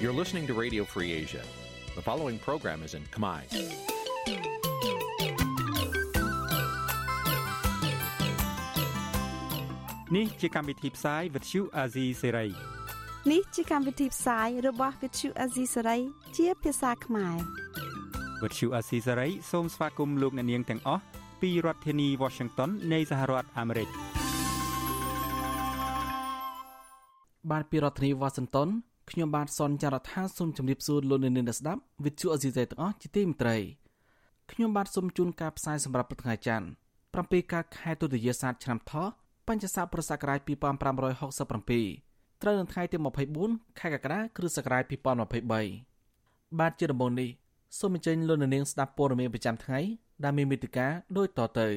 You're listening to Radio Free Asia. The following program is in Khmer. Nǐ ជាកម្មវិធីផ្សាយ Vuthu Azizi Serai នេះជាកម្មវិធីផ្សាយរបស់ Vuthu Azizi Serai ជាភាសាខ្មែរ Vuthu Azizi Serai សូមស្វាគមន៍លោកអ្នកនាងទាំងអស់ពីរដ្ឋធានី Washington នៃសហរដ្ឋអាមេរិកបាទពីរដ្ឋធានីវ៉ាស៊ីនតោន ខ្ញុំបាទសនចាររថាសូមជម្រាបសួរលោកអ្នកនាងស្ដាប់វិទ្យុអេស៊ីសៃទាំងអស់ជាទីមេត្រីខ្ញុំបាទសូមជូនការផ្សាយសម្រាប់ព្រឹកថ្ងៃច័ន្ទ7កើតខែទុតិយស័កឆ្នាំថោះបញ្ញស័កពុរសករាជ2567ត្រូវនៅថ្ងៃទី24ខែកក្កដាគ្រិស្តសករាជ2023បាទជាដំបូងនេះសូមអញ្ជើញលោកអ្នកនាងស្ដាប់ព័ត៌មានប្រចាំថ្ងៃដែលមានមេតិការដូចតទៅ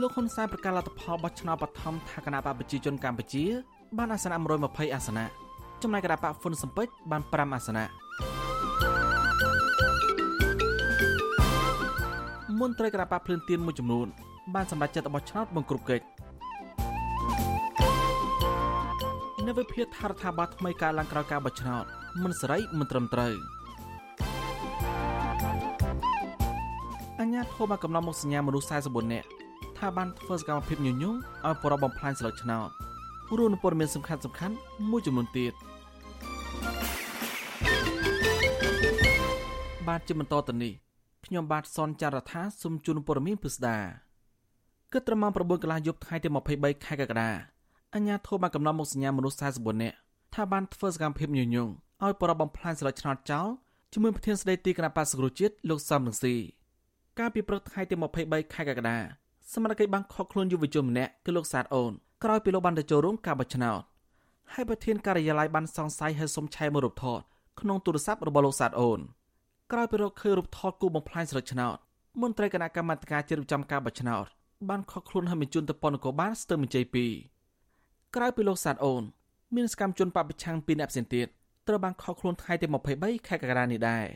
លោកហ៊ុនសែនប្រកាសលទ្ធផលបោះឆ្នោតបឋមថាគណៈបកប្រជាជនកម្ពុជាបានអាសនៈ120អាសនៈចំណែកគណៈបកហ៊ុនស៊ិនពេជ្របាន5អាសនៈមន្ត្រីគណៈបកភ្លឿនទៀនមួយចំនួនបានសម្រេចចិត្តបោះឆ្នោតបង្ក្រប់កិច្ចនៅវិភាគថារដ្ឋាភិបាលថ្មីកើតឡើងក្រោយការបោះឆ្នោតមិនសេរីមិនត្រឹមត្រូវអញ្ញាធម៌បានកំណត់មុខសញ្ញាមនុស្ស44នាក់ ថាបានធ្វើសកម្មភាពញុយញងឲ្យប្រពបំផ្លាញស្លឹកឆ្នោតរួមនឹងព័ត៌មានសំខាន់សំខាន់មួយចំនួនទៀតបាទជាបន្តទៅនេះខ្ញុំបាទសនចាររថាសូមជូនព័ត៌មានពិស្ដាគិតត្រឹមម៉ោង9កន្លះយប់ថ្ងៃទី23ខែកក្កដាអញ្ញាធម៌បានកំណត់មុខសញ្ញាមនុស្ស44នាក់ថាបានធ្វើសកម្មភាពញុយញងឲ្យប្រពបំផ្លាញស្លឹកឆ្នោតចោលជាមួយប្រធានស្ដីទីគណៈបក្សសង្គ្រោះជាតិលោកសំរងស៊ីកាលពីព្រឹកថ្ងៃទី23ខែកក្កដា សមត្ថកិច្ចបានខកខ្លួនយុវជនម្នាក់គឺលោកសាទអូនក្រោយពីលោកបានទៅចូលរួមការបោះឆ្នោតហើយប្រធានការិយាល័យបានសង្ស័យឲ្យសុំឆែមើលរូបថតក្នុងទូរស័ព្ទរបស់លោកសាទអូនក្រោយពីរកឃើញរូបថតគូបំផ្លាញស្លឹកឆ្នោតមន្ត្រីគណៈកម្មាធិការជ្រៀបចំការបោះឆ្នោតបានខកខ្លួនឲ្យបញ្ជូនទៅប៉ុននគរបាលស្ទើរមជ័យ2ក្រោយពីលោកសាទអូន មានសកម្មជនបពប្រឆាំងពីរនាក់ផ្សេងទៀតត្រូវបានខកខ្លួនថ្ងៃទី23ខែកក្កដានេះដែរ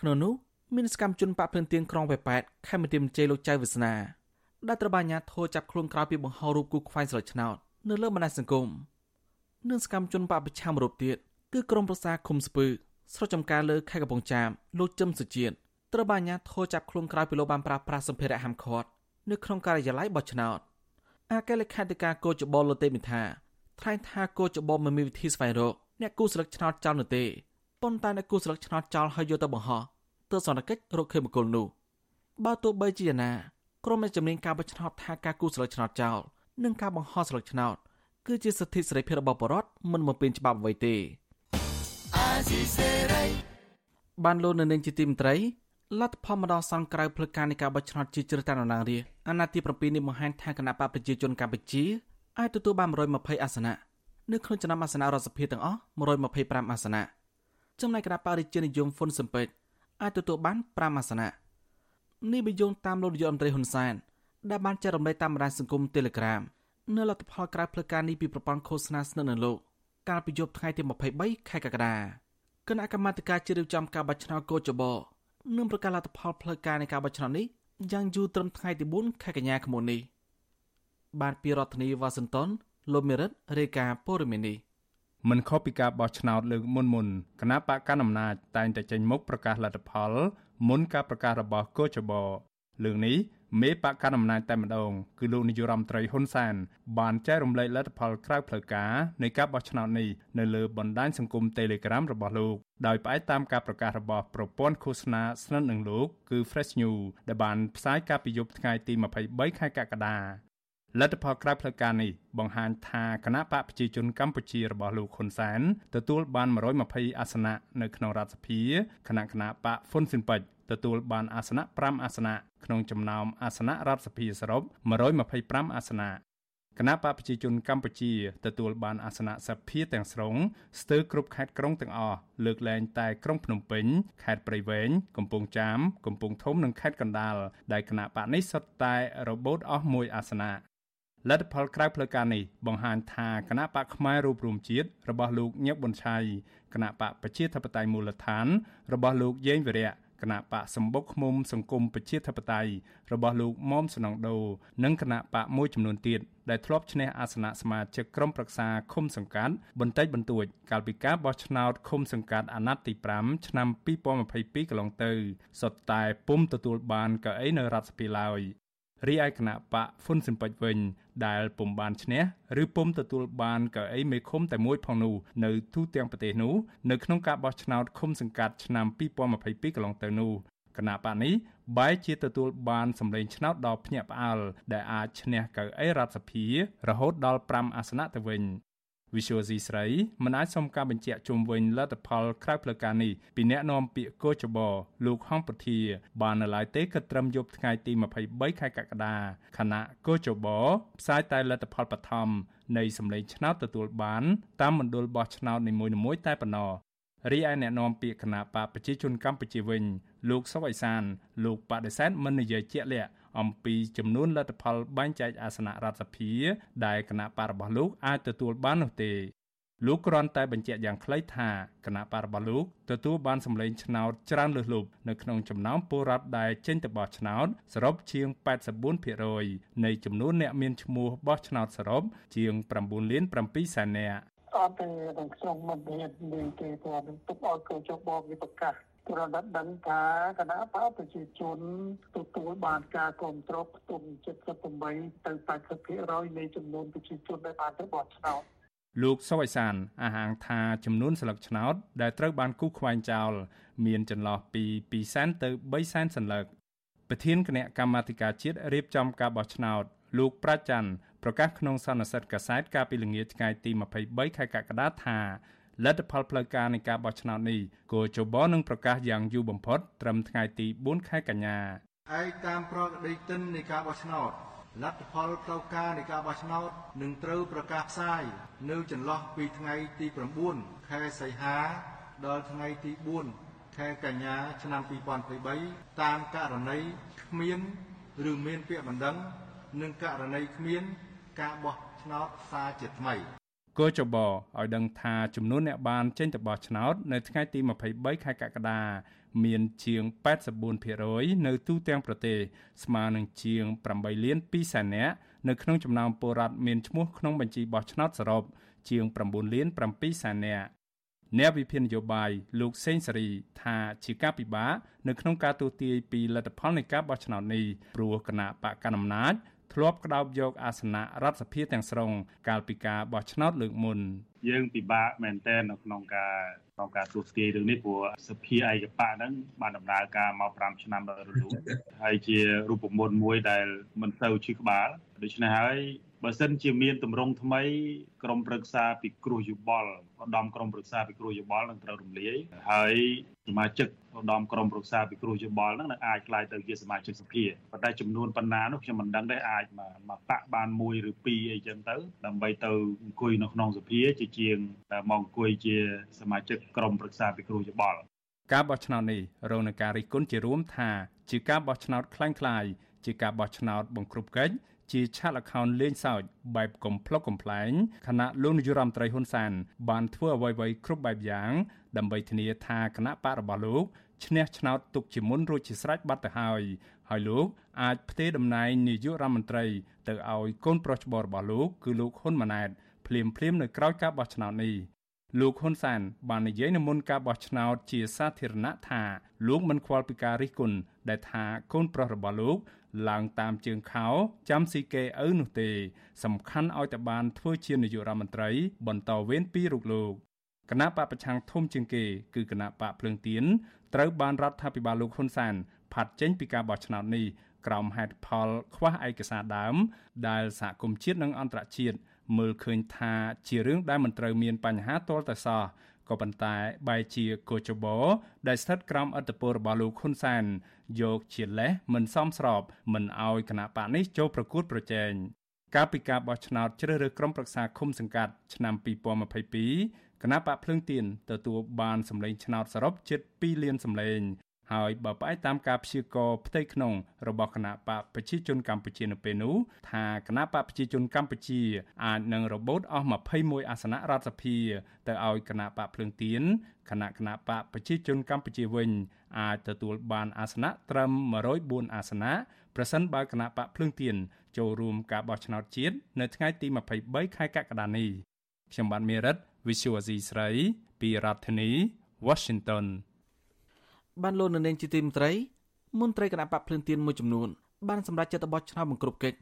ក្នុងនោះមានសកម្មជនបពភ្លឿនទៀងក្រុងវេប៉ែតខេមរៈមជ័យលោកចៅវាសនា ដែលត្រូវបានអាជ្ញាធរចាប់ខ្លួនក្រោយពីបង្ហោររូបគូខ្វែងស្លឹកឆ្នោតនៅលើបណ្ដាញសង្គមនិងសកម្មជនបពប្រឆាំងរូបទៀតគឺក្រុមប្រសាឃុំស្ពឺស្រុកចំការលើខេត្តកំពង់ចាមលោកជឹមសុជាតិត្រូវបានអាជ្ញាធរចាប់ខ្លួនក្រោយពីលោកបានប្រើប្រាស់សម្ភារៈហាមឃាត់នៅក្នុងការិយាល័យបោះឆ្នោតអគ្គលេខាធិការកោចបលលទេមិថាថ្លែងថាកោចបលមិនមានវិធីស្វែងរកអ្នកគូស្លឹកឆ្នោតចោលនោះទេប៉ុន្តែអ្នកគូស្លឹកឆ្នោតចោលហើយយកទៅបង្ហោះទើបសន្តិកិច្ចរកឃើញបុគ្គលនោះបើទោះបីជាយ៉ាងណា ក្រុមអ្នកជំនាញការបោះឆ្នោតថាការគូស្លឹកឆ្នោតចោលនិងការបង្ហោះស្លឹកឆ្នោតគឺជាសិទ្ធិសេរីភាពរបស់ប្រជាពលរដ្ឋមិនមកពេញច្បាប់អ្វីទេបានលោកនៅនឹងជាទីមន្ត្រីលទ្ធផលម្ដងសង្ក្រៅផ្លូវការនៃការបោះឆ្នោតជាជ្រើសតាំងតំណាងរាស្ត្រអាណត្តិទី7នេះបង្ហាញថាគណៈបកប្រជាជនកម្ពុជាអាចទទួលបាន120អាសនៈនៅក្នុងចំណោមអាសនៈរដ្ឋសភាទាំងអស់125អាសនៈចំណែកគណៈបរិជានិយមហ៊ុនស៊ិនពេជ្រអាចទទួលបាន5អាសនៈ នេះបញ្យងតាមលោកនាយករដ្ឋមន្ត្រីហ៊ុនសែនដែលបានចែករំលែកតាមបណ្ដាញសង្គម Telegram នៅលទ្ធផលក្រៅផ្លូវការនេះពីប្រព័ន្ធឃោសនាស្និទ្ធនឹងលោកកាលពីយប់ថ្ងៃទី23ខែកក្កដាគណៈកម្មាធិការជ្រៀបចំការបោះឆ្នោតកោចបោនឹងប្រកាសលទ្ធផលផ្លូវការនៃការបោះឆ្នោតនេះយ៉ាងយូរត្រឹមថ្ងៃទី4ខែកញ្ញាឆ្នាំនេះបានពីរដ្ឋធានីវ៉ាស៊ីនតោនលោកមេរិតរាយការណ៍ព័ត៌មាននេះមិនខុសពីការបោះឆ្នោតលើកមុនមុនគណៈបកកណ្ដាលអំណាចតែងតែចេញមុខប្រកាសលទ្ធផល មុនការប្រកាសរបស់កោចបលើកនេះមេបកកណ្ដាលអំណាចតែម្ដងគឺលោកនាយរដ្ឋមន្ត្រីហ៊ុនសែនបានចែករំលែកលទ្ធផលក្រៅផ្លូវការនៃការបោះឆ្នោតនេះនៅលើបណ្ដាញសង្គម Telegram របស់លោកដោយផ្អែកតាមការប្រកាសរបស់ប្រព័ន្ធឃោសនាស្និទ្ធនឹងលោកគឺ Fresh News ដែលបានផ្សាយកាលពីយប់ថ្ងៃទី23ខែកក្កដាលទ្ធផលក្រៅផ្លូវការនេះបង្ហាញថាគណៈបកប្រជាជនកម្ពុជារបស់លោកហ៊ុនសែនទទួលបាន120អាសនៈនៅក្នុងរដ្ឋសភាគណៈគណៈបកហ្វុនស៊ិនពេជ្រ ទទួលបានអាសនៈ5អាសនៈក្នុងចំណោមអាសនៈរដ្ឋសភាសរុប125អាសនៈគណៈបកប្រជាជនកម្ពុជាទទួលបានអាសនៈសភាទាំងស្រុងស្ទើរគ្រប់ខេត្តក្រុងទាំងអស់លើកលែងតែក្រុងភ្នំពេញខេត្តព្រៃវែងកំពង់ចាមកំពង់ធំនិងខេត្តកណ្ដាលដែលគណៈបកនេះសុទ្ធតែរបូតអស់មួយអាសនៈលទ្ធផលក្រៅផ្លូវការនេះបង្ហាញថាគណៈបកផ្នែករូបរួមជាតិរបស់លោកញឹកប៊ុនឆៃគណៈបកប្រជាធិបតេយ្យមូលដ្ឋានរបស់លោកយេងវិរៈ គគណៈបកសម្បុកឃុំសង្គមប្រជាធិបតេយ្យរបស់លោកមុំសនងដូនិងគណៈបកមួយចំនួនទៀតដែលធ្លាប់ឈ្នះអាសនៈសមាជិកក្រុមប្រឹក្សាឃុំសង្កាត់បន្តិចបន្តួច កាលពីការបោះឆ្នោតឃុំសង្កាត់អាណត្តិទី5ឆ្នាំ2022កន្លងទៅសុទ្ធតែពុំទទួលបានកៅអីនៅរដ្ឋសភាឡើយ រីឯគណៈបកហ៊ុនស៊ិនពេចវិញ ដែលពុំបានឈ្នះឬពុំទទួលបានកៅអីមេឃុំតែមួយផងនោះនៅទូទាំងប្រទេសនោះនៅក្នុងការបោះឆ្នោតឃុំសង្កាត់ឆ្នាំ2022កន្លងទៅនោះគណៈបកនេះបែរជាទទួលបានសម្លេងឆ្នោតដ៏ភ្ញាក់ផ្អើលដែលអាចឈ្នះកៅអីរដ្ឋសភារហូតដល់5អាសនៈទៅវិញ Visual C ស្រីមិនអាចសុំការបញ្ជាក់ជុំវិញលទ្ធផលក្រៅផ្លូវការនេះពីអ្នកនាំពាក្យកោចបលោកហងពធា បាននៅឡើយទេគិតត្រឹមយប់ថ្ងៃទី23ខែកក្កដាខណៈកោចបផ្សាយតែលទ្ធផលបឋមនៃសម្លេងឆ្នោតទទួលបានតាមមណ្ឌលបោះឆ្នោតនីមួយៗតែប៉ុណ្ណោះរីឯអ្នកនាំពាក្យគណៈបកប្រជាជនកម្ពុជាវិញលោកសុវ័យសានលោកបដិសេធមិននិយាយជាក់លាក់ អំពីចំនួនលទ្ធផលបែងចែកអាសនៈរដ្ឋសភា ដែលគណៈបករបស់លោកអាចទទួលបាននោះទេលោកគ្រាន់តែបញ្ជាក់យ៉ាងខ្លីថាគណៈបករបស់លោកទទួលបានសម្លេងឆ្នោតច្រើនលើសលប់នៅក្នុងចំណោមពលរដ្ឋដែលចេញទៅបោះឆ្នោតសរុបជាង84%នៃចំនួនអ្នកមានឈ្មោះបោះឆ្នោតសរុបជាង9លាន7សែននាក់អត់ទេក្នុងមិនមានមានទេគាត់នឹងទុកឲ្យកោចបបវិប្រកាស ប្រដិតដឹងថាគណៈបកប្រជាជនទទួលបានការគ្រប់គ្រងផ្ទុំ78ទៅ80%នៃចំនួនប្រជាជនដែលបានទៅបោះឆ្នោតលោកសុវ័យសានអះអាងថាចំនួនស្លឹកឆ្នោតដែលត្រូវបានគូសខ្វែងចោលមានចន្លោះពី2សែនទៅ3សែនសន្លឹកប្រធានគណៈកម្មាធិការជាតិរៀបចំការបោះឆ្នោតលោកប្រាច័ន្ទប្រកាសក្នុងសន្និសីទកាសែតកាលពីល្ងាចថ្ងៃទី23ខែកក្កដាថា លទ្ធផលផ្លូវការនៃការបោះឆ្នោតនេះគូជបនឹងប្រកាសយ៉ាងយូរបំផុតត្រឹមថ្ងៃទី4ខែកញ្ញាឯតាមប្រកដីទិននៃការបោះឆ្នោតលទ្ធផលផ្លូវការនៃការបោះឆ្នោតនឹងត្រូវប្រកាសផ្សាយនៅចន្លោះពីថ្ងៃទី9ខែសីហាដល់ថ្ងៃទី4ខែកញ្ញាឆ្នាំ2023តាមករណីគ្មានឬមានពាក្យបណ្ដឹងនិងករណីគ្មានការបោះឆ្នោតសារជាថ្មី គចបឲ្យដឹងថាចំនួនអ្នកបានចេញទៅបោះឆ្នោតនៅថ្ងៃទី23ខែកក្កដាមានជាង84%នៅទូទាំងប្រទេសស្មើនឹងជាង8លាន2សែននាក់នៅក្នុងចំណោមពលរដ្ឋមានឈ្មោះក្នុងបញ្ជីបោះឆ្នោតសរុបជាង9លាន7សែននាក់អ្នកវិភាគនយោបាយលោកសេងសេរីថាជាការពិបាកនៅក្នុងការទូទាយពីលទ្ធផលនៃការបោះឆ្នោតនេះព្រោះគណៈបកកណ្ដាលអំណាច ធ្លាប់ក្តោបយកអាសនៈរដ្ឋសភាទាំងស្រុងកាលពីការបោះឆ្នោតលើកមុនយើងពិបាកមែនទែននៅក្នុងការក្នុងការទស្សទាយរឿងនេះព្រោះសភាឯកបៈហ្នឹងបានដំណើរការមក5ឆ្នាំដល់រលូនហើយជារូបមន្តមួយដែលមិនទៅឈឺក្បាលដូច្នេះហើយ បើសិនជាមានទម្រង់ថ្មីក្រមប្រឹក្សាពិគ្រោះយោបល់ឧត្តមក្រមប្រឹក្សាពិគ្រោះយោបល់នឹងត្រូវរំលាយហើយសមាជិកឧត្តមក្រមប្រឹក្សាពិគ្រោះយោបល់នឹងនឹងអាចក្លាយទៅជាសមាជិកសភាប៉ុន្តែចំនួនប៉ុណ្ណានោះខ្ញុំមិនដឹងដែរអាចមកមកតាក់បានមួយឬពីរអីចឹងទៅដើម្បីទៅអង្គុយនៅក្នុងសភាជាជាងមកអង្គុយជាសមាជិកក្រមប្រឹក្សាពិគ្រោះយោបល់ការបោះឆ្នោតនេះរងនឹងការរិះគន់ជារួមថាជាការបោះឆ្នោតคล้ายៗជាការបោះឆ្នោតបង្ក្រប់កិច្ច ជាឆាកល្ខោនលេងសើចបែបកំ pl ុកកំ pl ែងខណៈលោកនាយរដ្ឋមន្ត្រីហ៊ុនសាន បានធ្វើអ្វីៗគ្រប់បែបយ៉ាង ដើម្បីធានាថាគណៈបករបស់លោកឈ្នះឆ្នោតទុកជាមុនរួចជាស្រេចបាត់ទៅហើយហើយលោកអាចផ្ទេរតំណែងនាយករដ្ឋមន្ត្រីទៅឲ្យកូនប្រុសច្បងរបស់លោកគឺលោកហ៊ុនម៉ាណែតភ្លាមភ្លាមនៅក្រៅការបោះឆ្នោតនេះលោកហ៊ុនសានបាននិយាយនៅមុនការបោះឆ្នោតជាសាធារណៈថាលោកមិនខ្វល់ពីការរិះគន់ ដែលថាកូនប្រុសរបស់លោកឡើងតាមជើងខោចាំស៊ីគេឪនោះទេ សំខាន់ឲ្យតែបានធ្វើជានាយករដ្ឋមន្ត្រី បន្តវេនពីរូបលោកគណៈបពប្រឆាំងធំជាងគេគឺគណៈបកភ្លើងទៀនត្រូវបានរដ្ឋាភិបាលលោកហ៊ុនសានផាត់ចេញពីការបោះឆ្នោតនេះក្រោមហេតុផលខ្វះឯកសារដើម ដែលសហគមន៍ជាតិនិងអន្តរជាតិមើលឃើញថាជារឿងដែលមិនត្រូវមានបញ្ហាទាល់តែសោះ ក៏ប៉ុន្តែបែរជាកោចបោដែលស្ថិតក្រោមអធិបតេយ្យរបស់លោកហ៊ុនសានយកជាលេសមិនសមស្របមិនអោយគណៈបកនេះចូលប្រកួតប្រជែងកាលពីការបោះឆ្នោតជ្រើសរើសក្រុមប្រឹក្សាឃុំសង្កាត់ឆ្នាំ2022គណៈបកភ្លើងទៀនទទួលបានសម្លេងឆ្នោតសរុបជិត2លានសម្លេង ហើយបើផ្អែកតាមការព្យាករណ៍ផ្ទៃក្នុងរបស់គណៈបកប្រជាជនកម្ពុជានៅពេលនោះថាគណៈបកប្រជាជនកម្ពុជាអាចនឹងរបូតអស់21អាសនៈរដ្ឋសភា ទៅឲ្យគណៈបកភ្លើងទៀនគណៈគណៈបកប្រជាជនកម្ពុជាវិញអាចទទួលបានអាសនៈត្រឹម104អាសនៈប្រសិនបើគណៈបកភ្លើងទៀនចូលរួមការបោះឆ្នោតជាតិនៅថ្ងៃទី23ខែកក្កដានេះខ្ញុំបាទមេរិត Visual Asia ស្រី ពីរដ្ឋធានី Washington បានលោកនៅនាងជាទីមត្រីមន្ត្រីគណៈបកភ្លឿនទៀនមួយចំនួនបានសម្រេចចិត្តបោះឆ្នោតបង្ក្រប់កិច្ច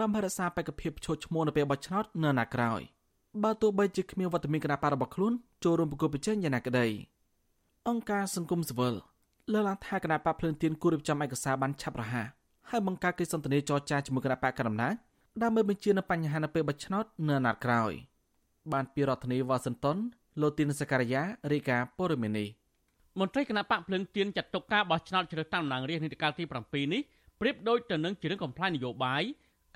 ដើម្បីរក្សាបេក្ខភាពឈរឈ្មោះនៅពេលបោះឆ្នោតនៅអាណត្តិក្រោយបើទោះបីជាគ្មានវត្តមានគណៈបករបស់ខ្លួនចូលរួមប្រគល់ប្រជែងយ៉ាងណាក្តីអង្គការសង្គមស៊ីវិលលើកឡើងថាគណៈបកភ្លឿនទៀនគួររៀបចំឯកសារបានឆាប់រហ័សហើយបង្កើតកិច្ចសន្ទនាចរចាជាមួយគណៈបកកណ្ដាលអំណាចដើម្បីបញ្ជានៅបញ្ហានៅពេលបោះឆ្នោតនៅអាណត្តិក្រោយបានពីរដ្ឋធានីវ៉ាស៊ីនតោនលោកទីនសការីយ៉ារីកាព័រមីនី មន្ត្រីគណៈបកភ្លឹងទៀនចាត់ទុកការបោះឆ្នោតជ្រើសតាំងតំណាងរាស្ត្រនីតិកាលទី7នេះប្រៀបដូចទៅនឹងជារឿងកំ pl ាញនយោបាយ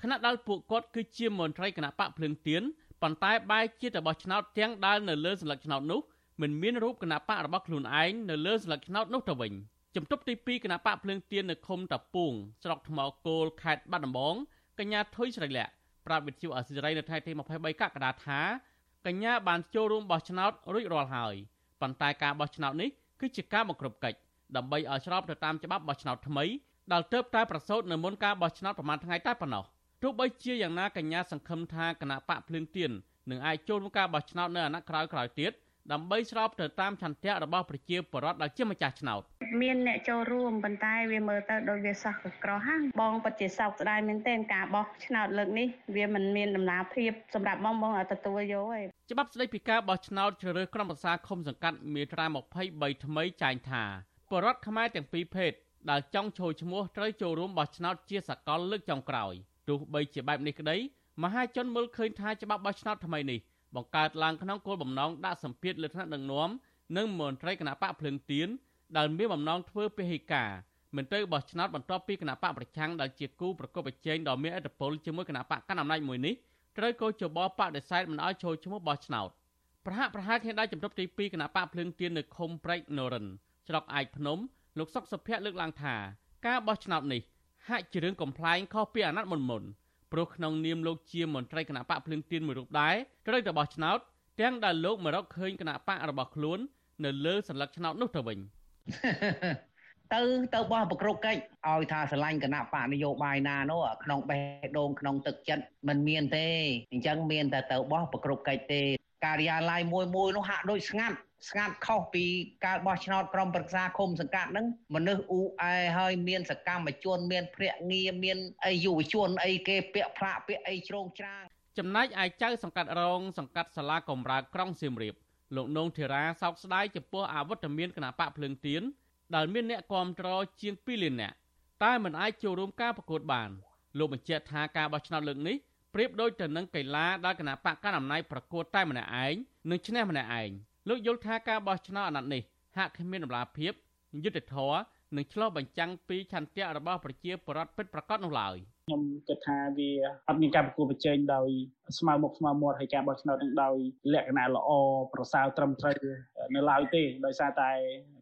ខណៈដែលពួកគាត់គឺជាមន្ត្រីគណៈបកភ្លឹងទៀនប៉ុន្តែបែរជាទៅបោះឆ្នោតទាំងដែលនៅលើសញ្ញាឆ្នោតនោះមិនមានរូបគណៈបករបស់ខ្លួនឯងនៅលើសញ្ញាឆ្នោតនោះទៅវិញជំទប់ទី2គណៈបកភ្លើងទៀននៅឃុំតាពួងស្រុកថ្មគោលខេត្តបាត់ដំបងកញ្ញាថុយស្រីលក្ខប្រាប់វិទ្យុអសិរ័យនៅថ្ងៃទី23កក្កដាថាកញ្ញាបានចូលរួមបោះឆ្នោតរួចរាល់ហើយប៉ុន្តែការបោះឆ្នោតនេះ គឺជាការបង្ក្រប់កិច្ចដើម្បីឲ្យស្របទៅតាមច្បាប់បោះឆ្នោតថ្មីដែលទើបតែប្រសូតនៅមុនការបោះឆ្នោតប្រមាណថ្ងៃតែប៉ុណ្ណោះទោះបីជាយ៉ាងណាកញ្ញាសង្ឃឹមថាគណៈបកភ្លើងទៀននឹងអាចចូលរួមការបោះឆ្នោតនៅអាណត្តិក្រោយៗទៀតដើម្បីស្របទៅតាមឆន្ទៈរបស់ប្រជាពលរដ្ឋដែលជាម្ចាស់ឆ្នោត មានអ្នកចូលរួមប៉ុន្តែវាមើលទៅដូចវាសោះក្រោះហាបងពិតជាសោកស្ដាយមែនទែនការបោះឆ្នោតលើកនេះវាមិនមានដំណាភាពសម្រាប់បងបងឲ្យទទួលយកទេច្បាប់ស្តីពីការបោះឆ្នោតជ្រើសរើសក្រុមប្រឹក្សាឃុំសង្កាត់មាត្រា23ថ្មីចែងថាបរដ្ឋខ្មែរទាំងពីរភេទដែលចង់ចូលឈ្មោះត្រូវចូលរួមបោះឆ្នោតជាសកលលើកចុងក្រោយទោះបីជាបែបនេះក្តីមហាជនមើលឃើញថាច្បាប់បោះឆ្នោតថ្មីនេះបង្កើតឡើងក្នុងគោលបំណងដាក់សម្ពាធលើថ្នាក់ដឹកនាំនិងមន្ត្រីគណៈបកភ្លឹងទៀន ដែលមានបំណងធ្វើពហិការមិនទៅបោះឆ្នោតបន្ទាប់ពីគណៈបកប្រឆាំងដែលជាគូប្រកបប្រជែងដ៏មានឥទ្ធិពលជាមួយគណៈបកកណ្ដាលអំណាចមួយនេះត្រូវកោជបបដិសេធមិនឲ្យចូលឈ្មោះបោះឆ្នោតប្រហាក់ប្រហែលគ្នាដែរជំរំទី2គណៈបកភ្លើងទៀននៅខុំប្រែកនរិនច្រកអាចភ្នំលោកសុកសុភ័ក្រលើកឡើងថាការបោះឆ្នោតនេះហាក់ជារឿងកំ pl ែងខុសពីអាណត្តិមុនមុនព្រោះក្នុងនាមលោកជាមន្ត្រីគណៈបកភ្លើងទៀនមួយរូបដែរត្រូវតែបោះឆ្នោតទាំងដែលលោកមករកឃើញគណៈបករបស់ខ្លួន នៅលើសញ្ញាឆ្នោតនោះទៅវិញ។ ទៅទៅបោះប្រក្រុកកិច្ចឲ្យថាស្រឡាញ់គណៈបកនយោបាយណានោះក្នុងបេះដូងក្នុងទឹកចិត្តมันមានទេអញ្ចឹងមានតែទៅបោះប្រក្រុកកិច្ចទេ ការិយាល័យមួយមួយនោះហាក់ដូចស្ងាត់ស្ងាត់ខុសពីការបោះឆ្នោតក្រុមប្រឹក្សាឃុំសង្កាត់ហ្នឹងមនុស្សអ៊ូអែហើយមានសកម្មជន មានភ្នាក់ងារមានអីយុវជនអីគេពាក់ផ្លាកពាក់អីជ្រងច្រាងចំណែកឯចៅសង្កាត់រងសង្កាត់សាលាកំរើកក្រុងសៀមរាប លោកនងធីរ៉ាសោកស្ដាយចំពោះអវត្តមានគណៈបកភ្លើងទៀនដែលមានអ្នកគាំទ្រជាង2លាននាក់តែមិនអាចចូលរួមការប្រកួតបានលោកបញ្ជាក់ថាការបោះឆ្នោតលើកនេះប្រៀបដូចទៅនឹងកីឡាដែលគណៈបកកណ្ដាលអំណាចប្រកួតតែម្នាក់ឯងនិងឈ្នះម្នាក់ឯងលោកយល់ថាការបោះឆ្នោតអាណត្តិនេះហាក់គ្មានតម្លាភាពយុត្តិធម៌និងឆ្លោះបញ្ចាំងពីឆន្ទៈរបស់ប្រជាពលរដ្ឋពិតប្រាកដនោះឡើយ។ ខ្ញុំគិតថាវាអត់មានការប្រគល់ប្រជែងដោយស្មើមុខស្មើមាត់ហើយការបោះឆ្នោតនឹងដោយលក្ខណៈល្អប្រសើរត្រឹមត្រូវ នៅឡើយទេដោយសារតែ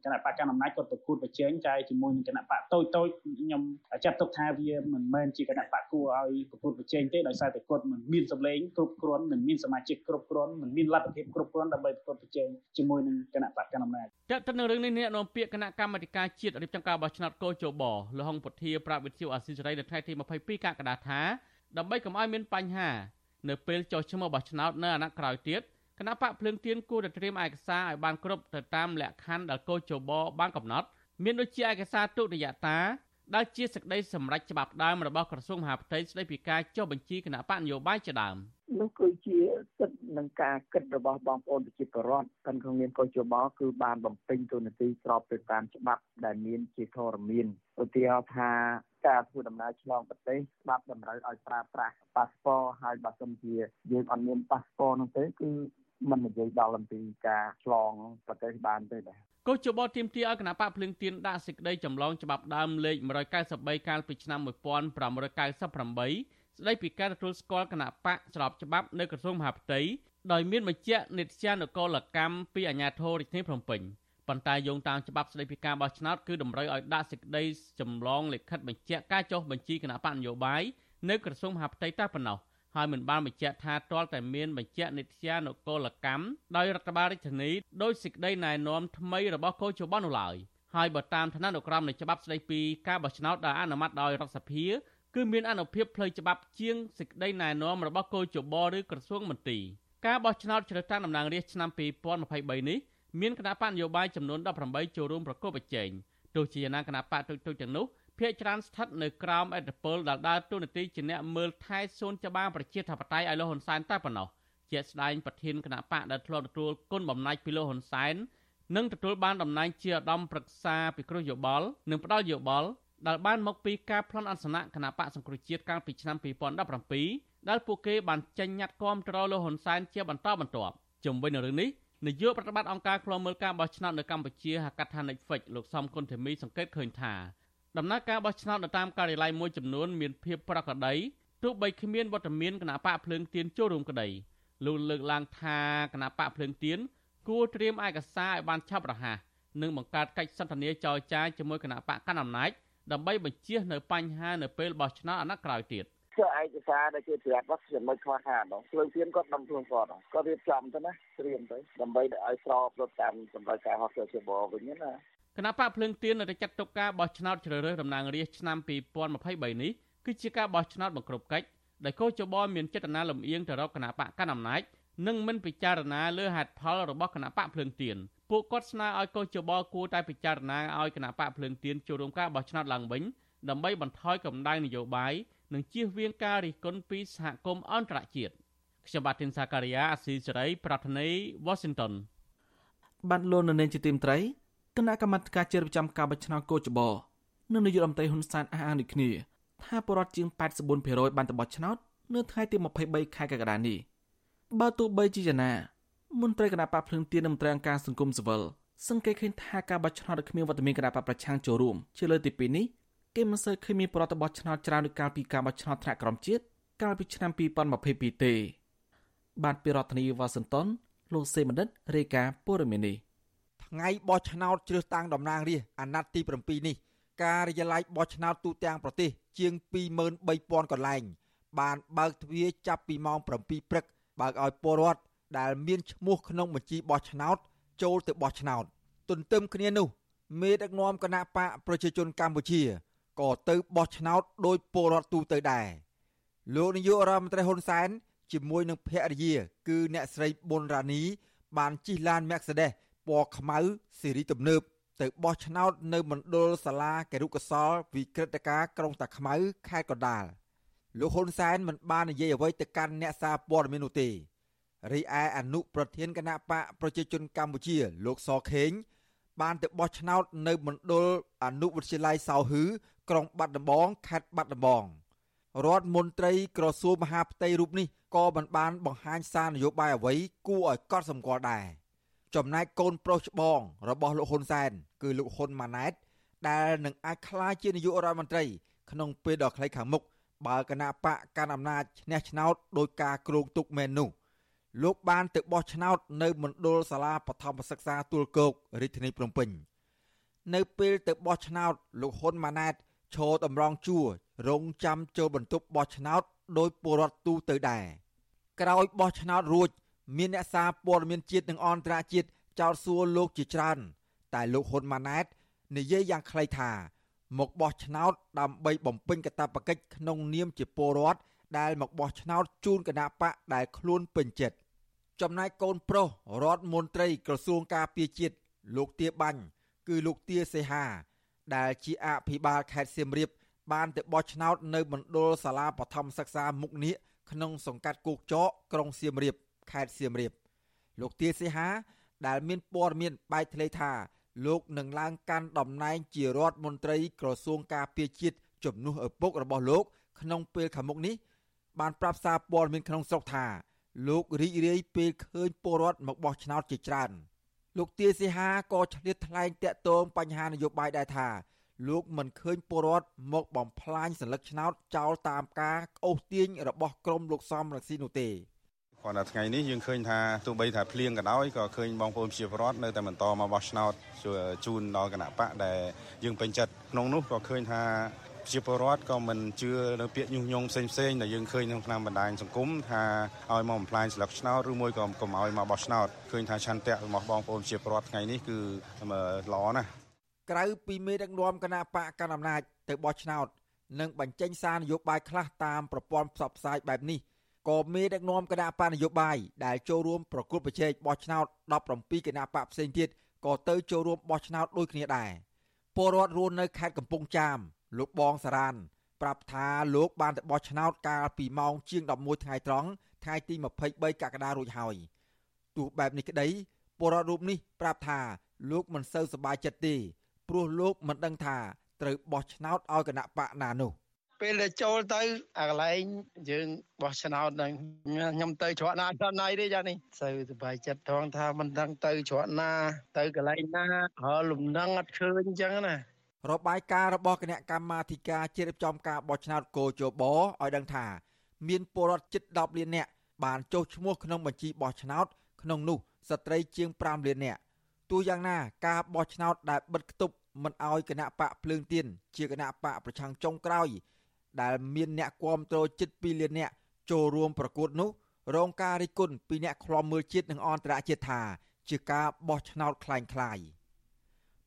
គណៈបកកណ្ដាលអំណាចគាត់ប្រគួតប្រជែងតែជាមួយនឹងគណៈបកតូចតូចខ្ញុំចាត់ទុកថាវាមិនមែនជាគណៈបកគួរឲ្យប្រគួតប្រជែងទេដោយសារតែគាត់មិនមានសម្លេងគ្រប់គ្រាន់មិនមានសមាជិកគ្រប់គ្រាន់មិនមានលទ្ធភាពគ្រប់គ្រាន់ដើម្បីប្រគួតប្រជែងជាមួយនឹងគណៈបកកណ្ដាលអំណាចចាត់ទៅនឹងរឿងនេះអ្នកនាំពាក្យគណៈកម្មាធិការជាតិរៀបចំការបោះឆ្នោតកោជបលហុងពុធាប្រាវិទ្យាអាស៊ីសេរីនៅថ្ងៃទី22កក្កដាថាដើម្បីកុំឲ្យមានបញ្ហានៅពេលចុះឈ្មោះបោះឆ្នោតនៅអាណត្តិក្រោយទៀត គណៈបកភ្លើងទៀនគួរតែត្រៀមឯកសារឲ្យបានគ្រប់ទៅតាមលក្ខខណ្ឌដែលកោជបបានកំណត់ មានដូចជាឯកសារទុតិយតាដែលជាសេចក្តីសម្រេចច្បាប់ដើមរបស់ក្រសួងមហាផ្ទៃស្តីពីការចុះបញ្ជីគណៈបកនយោបាយជាដើមនោះគឺជាសិទ្ធិនឹងការគិតរបស់បងប្អូនប្រជាពលរដ្ឋទាំងក្នុងនាមកោជបគឺបានបំពេញទូនាទីស្របទៅតាមច្បាប់ដែលមានជាធរមានឧទាហរណ៍ថាការធ្វើដំណើរឆ្លងប្រទេសច្បាប់តម្រូវឲ្យប្រើប្រាស់ប៉ាសពតហើយបើសិនជាយើងអត់មានប៉ាសពតនោះទេគឺ មិននិយាយដល់អំពីការឆ្លងប្រទេសបានទេបាទកោជបទៀមទាឲ្យគណៈបកភ្លឹងទៀនដាក់សេចក្តីចម្លងច្បាប់ដើមលេខ193កាលពីឆ្នាំ1598ស្តីពីការទទួលស្គាល់គណៈបកស្របច្បាប់នៅក្រសួងមហាផ្ទៃដោយមានបញ្ជាក់និត្យានុកលកម្មពីអាជ្ញាធររាជធានីភ្នំពេញប៉ុន្តែយោងតាមច្បាប់ស្តីពីការបោះឆ្នោតគឺតម្រូវឲ្យដាក់សេចក្តីចម្លងលិខិតបញ្ជាក់ការចុះបញ្ជីគណៈបកនយោបាយនៅក្រសួងមហាផ្ទៃតែប៉ុណ្ណោះ ហើយមិនបានបញ្ជាក់ថាទាល់តែមានបញ្ជាក់និត្យានុកូលកម្មដោយរដ្ឋបាលរាជធានីដោយសេចក្តីណែនាំថ្មីរបស់កោជបនោះឡើយហើយបើតាមឋានានុក្រមនៃច្បាប់ស្តីពីការបោះឆ្នោតដែលអនុម័តដោយរដ្ឋសភាគឺមានអនុភាពផ្លូវច្បាប់ជាងសេចក្តីណែនាំរបស់កោជបឬក្រសួងមន្ទីរការបោះឆ្នោតជ្រើសតាំងតំណាងរាស្ត្រឆ្នាំ2023នេះមានគណៈបកនយោបាយចំនួន18ចូលរួមប្រកបប្រជែងទោះជាយ៉ាងណាគណៈបកទុយៗទាំងនោះ ភាគច្រើនស្ថិតនៅក្រោមអធិបុលដែលដើរតួនាទីជាអ្នកមើលថែសួនច្បារប្រជាធិបតេយ្យឲ្យលោកហ៊ុនសែនតែប៉ុណ្ណោះជាស្ដែងប្រធានគណៈបកដែលធ្លាប់ទទួលគុណបំណាច់ពីលោកហ៊ុនសែននិងទទួលបានតំណែងជាឧត្តមប្រឹក្សាពិគ្រោះយោបល់និងផ្ដល់យោបល់ដែលបានមកពីការប្លន់អសនៈគណៈបកសង្គ្រោះជាតិកាលពីឆ្នាំ2017ដែលពួកគេបានចេញញត្តិគាំទ្រលោកហ៊ុនសែនជាបន្តបន្ទាប់ជំវិញនឹងរឿងនេះនាយកប្រតិបត្តិអង្គការឃ្លាំមើលការបោះឆ្នោតនៅកម្ពុជាហៅកាត់ថា Netflix លោកសំគុណធីមីសង្កេតឃើញថា ដំណើរការបោះឆ្នោតនៅតាមការិយាល័យមួយចំនួនមានភាពប្រក្រតីទោះបីគ្មានវត្តមានគណៈបកភ្លើងទៀនចូលរួមក្តីលោកលើកឡើងថាគណៈបកភ្លើងទៀនគួរត្រៀមឯកសារឲ្យបានឆាប់រហ័សនិងបង្កើតកិច្ចសន្ទនាចរចាជាមួយគណៈបកកណ្ដាលអំណាចដើម្បីបញ្ជៀសនៅបញ្ហានៅពេលបោះឆ្នោតអាណត្តិក្រោយទៀតគឺឯកសារដែលជាប្រាប់របស់ខ្ញុំមិនខ្វះខាតដល់ភ្លើងទៀនគាត់ដំខ្លួនគាត់គាត់រៀបចំទៅណាត្រៀមទៅដើម្បីឲ្យស្របទៅតាមសម្រាប់ការហោះចូលជាបវិញណា គណៈបកភ្លើងទៀននៅតែចាត់ទុកការបោះឆ្នោតជ្រើសរើសតំណាងរាស្ត្រឆ្នាំ2023នេះគឺជាការបោះឆ្នោតបង្ក្រប់កិច្ចដែលកោជបមានចេតនាលំអៀងទៅរកគណៈបកកណ្ដាលអំណាចនិងមិនពិចារណាលើហេតុផលរបស់គណៈបកភ្លើងទៀនពួកគាត់ស្នើឲ្យកោជបគួរតែពិចារណាឲ្យគណៈបកភ្លើងទៀនចូលរួមការបោះឆ្នោតឡើងវិញដើម្បីបន្ថយកម្ដៅនយោបាយនិងជៀសវាងការរិះគន់ពីសហគមន៍អន្តរជាតិខ្ញុំបាទធីនសាការីយ៉ាអស៊ីសេរី ប្រធានាទីវ៉ាស៊ីនតោនបានលោកនៅនាងជាទីមត្រី គណៈកម្មាធិការជាតិប្រចាំការបោះឆ្នោតកោចបោនិងនាយករដ្ឋមន្ត្រីហ៊ុនសែនអះអាងដូចគ្នាថាបរិវត្តជាង84%បានទៅបោះឆ្នោតនៅថ្ងៃទី23ខែកក្កដានេះបើទោះបីជាយ៉ាងណាមន្ត្រីគណៈបកភ្លឹងទៀននិងមន្ត្រីអង្គការសង្គមស៊ីវិលសង្កេតឃើញថាការបោះឆ្នោតដែលគ្មានវត្តមានគណៈបកប្រឆាំងចូលរួមជាលើកទី2នេះគេមិនសូវឃើញមានប្រតិបត្តិឆ្នោតច្រើនដូចកាលពីការបោះឆ្នោតថ្នាក់ក្រោមជាតិកាលពីឆ្នាំ2022ទេ បាទពីរដ្ឋធានីវ៉ាស៊ីនតោនលោកសេមណ្ឌិតរាយការណ៍ព័ត៌មាននេះ ថ្ងៃបោះឆ្នោតជ្រើសតាំងតំណាងរាស្ត្រអាណត្តិទី7នេះការិយាល័យបោះឆ្នោតទូទាំងប្រទេស ជាង23000កន្លែង បានបើកទ្វារចាប់ពីម៉ោង7ព្រឹកបើកឲ្យពលរដ្ឋដែលមានឈ្មោះក្នុងបញ្ជីបោះឆ្នោត ចូលទៅបោះឆ្នោត ទន្ទឹមគ្នានោះមេដឹកនាំគណៈបកប្រជាជនកម្ពុជាក៏ទៅបោះឆ្នោតដោយពលរដ្ឋទូទៅដែរលោកនាយករដ្ឋមន្ត្រីហ៊ុនសែនជាមួយនឹងភរិយា គឺអ្នកស្រីប៊ុនរ៉ានីបានជិះឡាន Mercedes ពណ៌ខ្មៅស៊េរីទំនើបទៅបោះឆ្នោតនៅមណ្ឌលសាលាគរុកសលវិក្រិតការក្រុងតាខ្មៅខេត្តកណ្ដាលលោកហ៊ុនសែនមិនបាននិយាយអ្វីទៅកាន់អ្នកសារព័ត៌មាននោះទេរីឯអនុប្រធានគណៈបកប្រជាជនកម្ពុជា លោកសខេង បានទៅបោះឆ្នោតនៅមណ្ឌលអនុវិទ្យាល័យសៅហឺក្រុងបាត់ដំបងខេត្តបាត់ដំបងរដ្ឋមន្ត្រីក្រសួងមហាផ្ទៃរូបនេះក៏មិនបានបង្ហាញសារនយោបាយអ្វីគួរឲ្យកត់សម្គាល់ដែរ ចំណែកកូនប្រុសច្បងរបស់លោកហ៊ុនសែន គឺលោកហ៊ុនម៉ាណែត ដែលនឹងអាចក្លាយជានាយករដ្ឋមន្ត្រីក្នុងពេលដ៏ខ្លីខាងមុខបើគណៈបកកាន់អំណាចឈ្នះឆ្នោតដោយការគ្រោងទុកមែននោះលោកបានទៅបោះឆ្នោតនៅមណ្ឌលសាលាបឋមសិក្សាទួលគោករាជធានីភ្នំពេញនៅពេលទៅបោះឆ្នោតលោកហ៊ុនម៉ាណែតឈរតម្រង់ជួររងចាំចូលបន្ទប់បោះឆ្នោតដោយពលរដ្ឋទូទៅដែរក្រោយបោះឆ្នោតរួច មានអ្នកសារព័ត៌មានជាតិនិងអន្តរជាតិចោទសួរលោកជាច្រើន តែលោកហ៊ុនម៉ាណែតនិយាយយ៉ាងខ្លីថា មកបោះឆ្នោតដើម្បីបំពេញកាតព្វកិច្ចក្នុងនាមជាពលរដ្ឋដែលមកបោះឆ្នោតជូនគណៈបកដែលខ្លួនពេញចិត្តចំណែកកូនប្រុសរដ្ឋមន្ត្រីក្រសួងការពារជាតិលោកទាបាញ់គឺលោកទាសេហា ដែលជាអភិបាលខេត្តសៀមរាប បានទៅបោះឆ្នោតនៅមណ្ឌលសាលាបឋមសិក្សាមុខនៀកក្នុងសង្កាត់គោកចកក្រុងសៀមរាប ខេត្តសៀមរាប លោកទាសីហា ដែលមានព័ត៌មានបែកធ្លាយថាលោកនឹងឡើងកាន់តំណែងជារដ្ឋមន្ត្រីក្រសួងការពារជាតិជំនួសឪពុករបស់លោកក្នុងពេលខាងមុខនេះបានប្រាប់សារព័ត៌មានក្នុងស្រុកថាលោករីករាយពេលឃើញពលរដ្ឋមកបោះឆ្នោតជាច្រើនលោកទាសីហាក៏ឆ្លៀតថ្លែងតាក់ទងបញ្ហានយោបាយដែរថាលោកមិនឃើញពលរដ្ឋមកបំផ្លាញសัญลักษณ์ឆ្នោតចោលតាមការអូសទាញរបស់ក្រមលោកសំរងស៊ីនោះទេ គាត់ថាថ្ងៃនេះយើងឃើញថាទោះបីថាភ្លៀងក៏ដោយក៏ឃើញបងប្អូនប្រជាពលរដ្ឋនៅតែបន្តមកបោះឆ្នោតជូនដល់គណៈបកដែលយើងពេញចិត្តក្នុងនោះក៏ឃើញថាជាពលរដ្ឋក៏មិនជឿនៅពាក្យញុះញង់ផ្សេងផ្សេងដែលយើងឃើញក្នុងតាមបណ្ដាញសង្គមថាឲ្យមកបំផ្លាញស្លឹកឆ្នោតឬមួយក៏កុំឲ្យមកបោះឆ្នោតឃើញថាឆន្ទៈរបស់បងប្អូនជាពលរដ្ឋថ្ងៃនេះគឺល្អណាស់ក្រៅពីមេដឹកនាំគណៈបកកណ្ដាលអំណាចទៅបោះឆ្នោតនិងបញ្ចេញសារនយោបាយខ្លះតាមប្រព័ន្ធផ្សព្វផ្សាយបែបនេះ ក៏មេដឹកនាំគណៈបកនយោបាយដែលចូលរួមប្រគល់ប្រជែងបោះឆ្នោត17គណៈបកផ្សេងទៀតក៏ទៅចូលរួមបោះឆ្នោតដូចគ្នាដែរពលរដ្ឋរស់នៅខេត្តកំពង់ចាមលោកបងសារ៉ានប្រាប់ថាលោកបានទៅបោះឆ្នោតកាលពីម៉ោងជាង11ថ្ងៃត្រង់ថ្ងៃទី23កក្កដារួចហើយទោះបែបនេះក្តីពលរដ្ឋរូបនេះប្រាប់ថាលោកមិនសូវសប្បាយចិត្តទេព្រោះលោកមិនដឹងថាត្រូវបោះឆ្នោតឲ្យគណៈបកណានោះ ពេលដែលចូលទៅអាកន្លែងយើងបោះឆ្នោតនឹងខ្ញុំទៅច្រកណាដល់ណៃទេចានេះសូវសប្បាយចិត្តថងថាមិនដឹងទៅច្រកណា ទៅកន្លែងណាហើយលំនឹងអត់ឃើញអញ្ចឹងណារបាយការណ៍របស់គណៈកម្មាធិការជ្រៀបចំការបោះឆ្នោតកោជបឲ្យដឹងថា មានពលរដ្ឋជិត10លាននាក់បានចុះឈ្មោះក្នុងបញ្ជីបោះឆ្នោត ក្នុងនោះស្ត្រីជាង5លាននាក់ទោះយ៉ាងណាការបោះឆ្នោតដែលបិទគប់មិនអោយគណៈបកភ្លើងទៀនជាគណៈបកប្រឆាំងចុងក្រោយ ដែលមានអ្នកគាំទ្រជិត2លាននាក់ចូលរួមប្រកួតនោះ រងការរិះគន់ពីអ្នកខ្លាំមើលជាតិនិងអន្តរជាតិថា ជាការបោះឆ្នោតคล้ายคล้าย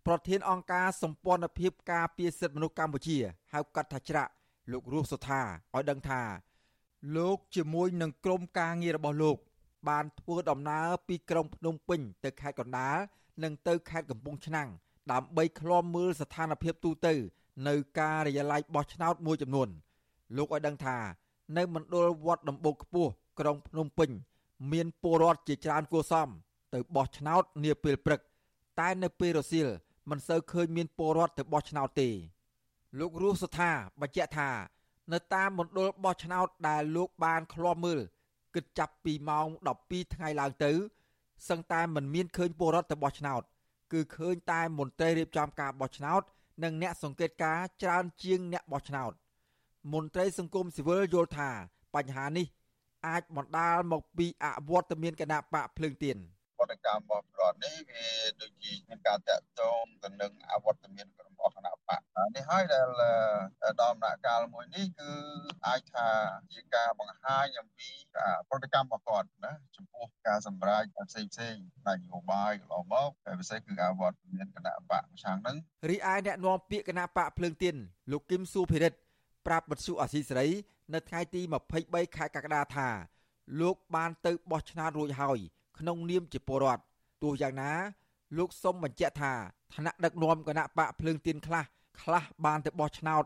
ប្រធានអង្គការសម្ព័ន្ធភាពការពារសិទ្ធិមនុស្សកម្ពុជាហៅកាត់ថាច្រាក់លោករស់សុថាឲ្យដឹងថា លោកជាមួយនឹងក្រុមការងាររបស់លោក បានធ្វើដំណើរពីក្រុងភ្នំពេញទៅខេត្តកណ្ដាលនិងទៅខេត្តកំពង់ឆ្នាំងដើម្បីឃ្លាំមើលស្ថានភាពទូទៅ នៅការិយាល័យបោះឆ្នោតមួយចំនួន លោកឲ្យដឹងថានៅមណ្ឌលវត្តដំបូកខ្ពស់ក្រុងភ្នំពេញ មានពលរដ្ឋជាច្រើនគួសម ទៅបោះឆ្នោតនាពេលព្រឹក តែនៅពេលរសៀលមិនសូវឃើញមានពលរដ្ឋទៅបោះឆ្នោតទេលោករស់សុថាបញ្ជាក់ថានៅតាមមណ្ឌលបោះឆ្នោតដែលលោកបានឃ្លាំមើលគិតចាប់ពីម៉ោង12ថ្ងៃឡើងទៅសឹងតែមិនមានឃើញពលរដ្ឋទៅបោះឆ្នោត គឺឃើញតែមន្ត្រីរៀបចំការបោះឆ្នោត និងអ្នកសង្កេតការច្រើនជាងអ្នកបោះឆ្នោតមន្ត្រីសង្គមស៊ីវិលយល់ថាបញ្ហានេះ អាចបណ្ដាលមកពីអវត្តមានគណៈបកភ្លើងទៀន វត្តកម្មរបស់ប្រទេសនេះវាដូចជាមានការតាក់ទងទៅនឹងអវត្តមានរបស់គណៈបកនេះហើយដែលដល់ដំណាក់កាលមួយនេះគឺអាចថាជាការបង្ហាញអំពីប្រតិកម្មរបស់គាត់ណាចំពោះការសម្រេចផ្សេងផ្សេងនយោបាយកន្លងមកហើយពិសេសគឺអវត្តមានគណៈបកប្រឆាំងហ្នឹងរីឯអ្នកនាំពាក្យគណៈបកភ្លើងទៀនលោកគឹមស៊ូភិរិទ្ធប្រាប់បទសុអសីសេរី នៅថ្ងៃទី23ខែកក្កដាថាលោកបានទៅបោះឆ្នោតរួចហើយ ក្នុងនាមជាពលរដ្ឋទោះយ៉ាងណា លោកសុំបញ្ជាក់ថាឋានៈដឹកនាំគណៈបកភ្លើងទៀនខ្លះខ្លះបានទៅបោះឆ្នោត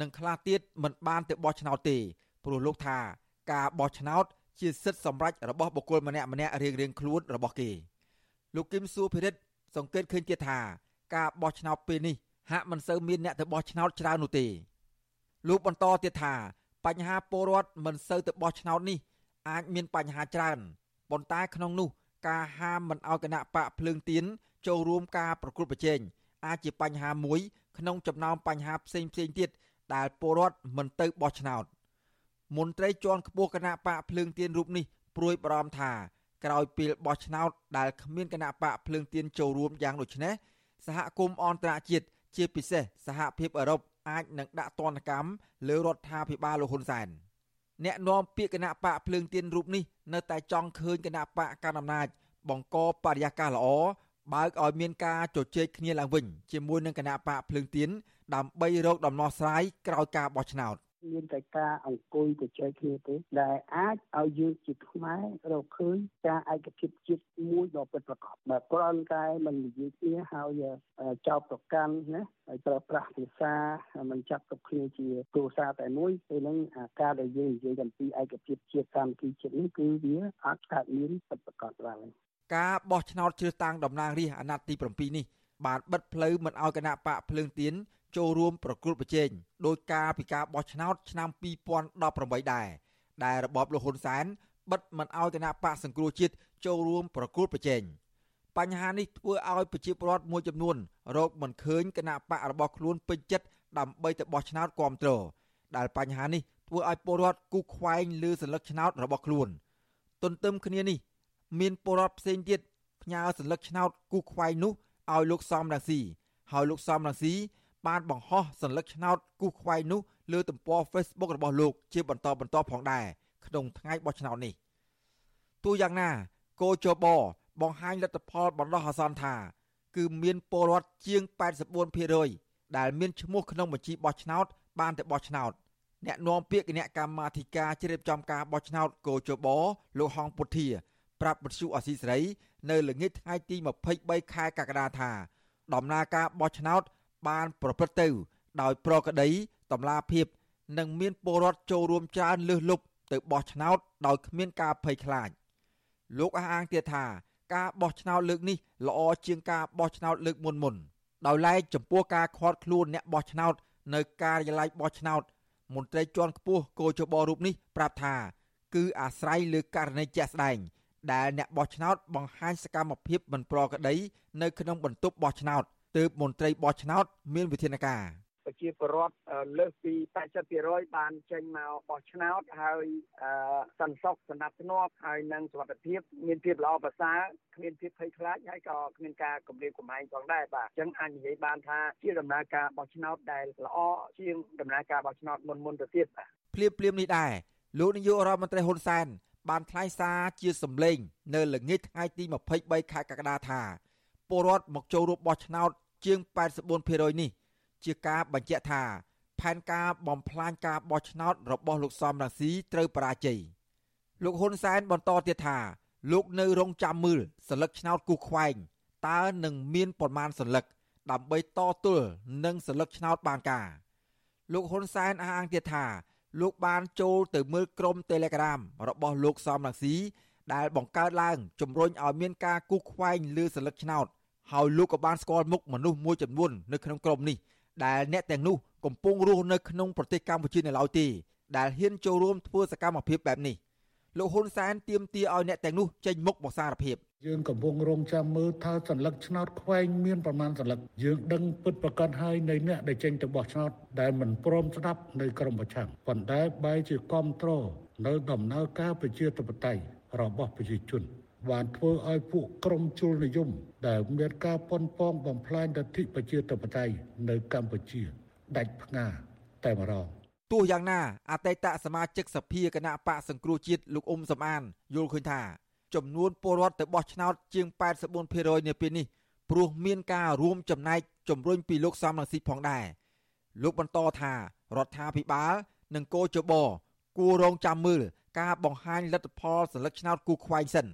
និងខ្លះទៀតមិនបានទៅបោះឆ្នោតទេព្រោះលោកថាការបោះឆ្នោត ជាសិទ្ធិសម្រេចរបស់បុគ្គលម្នាក់ម្នាក់រៀងរៀងខ្លួនរបស់គេលោកគឹមសួរភិរិទ្ធសង្កេតឃើញទៀតថាការបោះឆ្នោតពេលនេះហាក់មិនសូវមានអ្នកទៅបោះឆ្នោតច្រើននោះទេលោកបន្តទៀតថាបញ្ហាពលរដ្ឋមិនសូវទៅបោះឆ្នោតនេះអាចមានបញ្ហាច្រើន ប៉ុន្តែក្នុងនោះការហាមមិនឲ្យគណៈបកភ្លើងទៀនចូលរួមការប្រគល់ប្រជែងអាចជាបញ្ហាមួយក្នុងចំណោមបញ្ហាផ្សេងផ្សេងទៀតដែលពលរដ្ឋមិនទៅបោះឆ្នោតមន្ត្រីជាន់ខ្ពស់គណៈបកភ្លើងទៀនរូបនេះព្រួយបារម្ភថាក្រោយពេលបោះឆ្នោតដែលគ្មានគណៈបកភ្លើងទៀនចូលរួមយ៉ាងដូចនេះសហគមន៍អន្តរជាតិជាពិសេសសហភាពអឺរ៉ុបអាចនឹងដាក់ទណ្ឌកម្មលើរដ្ឋាភិបាលលោកហ៊ុនសែន អ្នកនាំពាក្យគណៈបកភ្លើងទៀនរូបនេះនៅតែចង់ឃើញគណៈបកកណ្ដាលអំណាចបង្កបរិយាកាសល្អបើកឲ្យមានការជជែកគ្នាឡើងវិញជាមួយនឹងគណៈបកភ្លើងទៀនដើម្បីរកដំណោះស្រាយក្រោយការបោះឆ្នោត មានតែការអង្គុយទៅចែកគ្នាទេដែលអាចឲ្យយើងជាខ្មែររកឃើញការឯកភាពជាតិមួយដ៏ពិតប្រាកដបើគ្រាន់តែមិននិយាយគ្នាហើយចោទប្រកាន់ណាហើយប្រើប្រាស់ភាសាមិនចាប់ទុកគ្នាជាគ្រួសារតែមួយពេលហ្នឹងការដែលយើងនិយាយអំពីឯកភាពជាតិសាមគ្គីជាតិនេះគឺវាអាចកើតមានពិតប្រាកដឡើងការបោះឆ្នោតជ្រើសតាំងតំណាងរាស្ត្រអាណត្តិទី7នេះបានបិទផ្លូវមិនឲ្យគណៈបកភ្លើងទៀន ចូលរួមប្រគល់ប្រជែងដោយការពីការបោះឆ្នោតឆ្នាំ2018ដែរដែលរបបលហ៊ុនសែនបិទមិនឲ្យគណៈបកសង្គ្រោះជាតិចូលរួមប្រគល់ប្រជែងបញ្ហានេះធ្វើឲ្យប្រជាពលរដ្ឋមួយចំនួនរកមិនឃើញគណៈបករបស់ខ្លួនពេញចិត្តដើម្បីទៅបោះឆ្នោតគ្រប់គ្រងដែលបញ្ហានេះធ្វើឲ្យពលរដ្ឋគូខ្វែងលើសัญลักษณ์ឆ្នោតរបស់ខ្លួន ទន្ទឹមគ្នានេះមានពលរដ្ឋផ្សេងទៀតផ្ញើសัญลักษณ์ឆ្នោតគូខ្វែងនោះឲ្យលោកសំរងស៊ីហើយលោកសំរងស៊ី បានបង្ហោះសញ្ញាឆ្នោតគូខ្វែងនោះលើទំព័រ Facebook របស់លោកជាបន្តបន្តផងដែរក្នុងថ្ងៃបោះឆ្នោតនេះទោះយ៉ាងណាគោចបបង្ហាញលទ្ធផលបណ្ដោះអាសន្នថា គឺមានពលរដ្ឋជាង84%ដែលមានឈ្មោះក្នុងបញ្ជីបោះឆ្នោត បានទៅបោះឆ្នោតអ្នកនាំពាក្យគណៈកម្មាធិការជ្រៀបចំការបោះឆ្នោតគោចបលោកហងពុធាប្រាប់បទសុអសីសេរី នៅល្ងាចថ្ងៃទី23ខែកក្កដាថាដំណើរការបោះឆ្នោត បានប្រព្រឹត្តទៅ ដោយប្រក្រតីតម្លាភាព និងមានពលរដ្ឋចូលរួមច្រើនលើសលប់ទៅបោះឆ្នោតដោយគ្មានការភ័យខ្លាចលោកអះអាងទៀតថាការបោះឆ្នោតលើកនេះល្អជាងការបោះឆ្នោតលើកមុនមុនដោយឡែកចំពោះការខាត់ខ្លួនអ្នកបោះឆ្នោត នៅការិយាល័យបោះឆ្នោត មន្ត្រីជាន់ខ្ពស់គោចបរូបនេះប្រាប់ថាគឺអាស្រ័យលើករណីជាក់ស្ដែងដែលអ្នកបោះឆ្នោតបង្ហាញសកម្មភាពមិនប្រក្រតីនៅក្នុងបន្ទប់បោះឆ្នោត ទើបមន្ត្រីបោះឆ្នោត មានវិធានការប្រជាពលរដ្ឋលើសពី80%បានចេញមកបោះឆ្នោតហើយសន្តិសុខសណ្ដាប់ធ្នាប់ហើយនិងសុខភាពមានភាពល្អប្រសើរគ្មានភាពភ័យខ្លាចហើយក៏គ្មានការគំរាមកំហែងផងដែរបាទអញ្ចឹងអាចនិយាយបានថាជាដំណើរការបោះឆ្នោតដែលល្អជាងដំណើរការបោះឆ្នោតមុនមុនទៅទៀតបាទភ្លាមភ្លាមនេះដែរលោកនាយករដ្ឋមន្ត្រីហ៊ុនសែនបានថ្លែងសារជាសម្លេង នៅល្ងាចថ្ងៃទី23ខែកក្កដាថា ពលរដ្ឋមកចូលរួមបោះឆ្នោត ជាង84%នេះជាការបញ្ជាក់ថា ផែនការបំផ្លាញការបោះឆ្នោត របស់លោកសំរងស៊ីត្រូវបរាជ័យលោកហ៊ុនសែនបន្តទៀតថា លោកនៅរងចាំមើលសន្លឹកឆ្នោតគូខ្វែងតើនឹងមានប្រមាណសន្លឹកដើម្បីតទល់នឹងសន្លឹកឆ្នោតបានការលោកហ៊ុនសែនអះអាងទៀតថា លោកបានចូលទៅមើលក្រុម Telegram របស់លោកសំរងស៊ីដែលបង្កើតឡើងជំរុញឲ្យមានការគូសខ្វែងលើសន្លឹកឆ្នោត ហើយលោកក៏បានស្គាល់មុខមនុស្សមួយចំនួននៅក្នុងក្រុមនេះដែលអ្នកទាំងនោះកំពុងរស់នៅក្នុងប្រទេសកម្ពុជានៅឡើយទេដែលហ៊ានចូលរួមធ្វើសកម្មភាពបែបនេះលោកហ៊ុនសែនទាមទារឲ្យអ្នកទាំងនោះចេញមុខបកសារភាពយើងកំពុងរងចាំមើលថាសัญลักษณ์ឆ្នោតខ្វែងមានប្រមាណសัญลักษณ์យើងដឹងពិតប្រកបហើយនៃអ្នកដែលចេញទៅបោះឆ្នោតដែលមិនព្រមស្ដាប់នៅក្រមប្រឆាំងប៉ុន្តែបែរជាគ្រប់គ្រងនៅដំណើរការប្រជាធិបតេយ្យរបស់ប្រជាជន បានធ្វើឲ្យពួកក្រុមជលនិយម ដែលមានការប៉ុនប៉ងបំផ្លាញលទ្ធិប្រជាធិបតេយ្យនៅកម្ពុជា ដាច់ផ្ងាតែម្ដងទោះយ៉ាងណាអតីតសមាជិកសភាគណៈបកសង្គ្រោះជាតិលោកអ៊ុំសំអានយល់ឃើញថាចំនួនពលរដ្ឋទៅបោះឆ្នោតជាង84%នាពេលនេះព្រោះមានការរួមចំណែកជំរុញពីលោកសំរងស៊ីផងដែរលោកបន្តថារដ្ឋាភិបាល និងកោជបគួររងចាំមើលការបង្ហាញលទ្ធផលសន្លឹកឆ្នោតគូខ្វែងសិន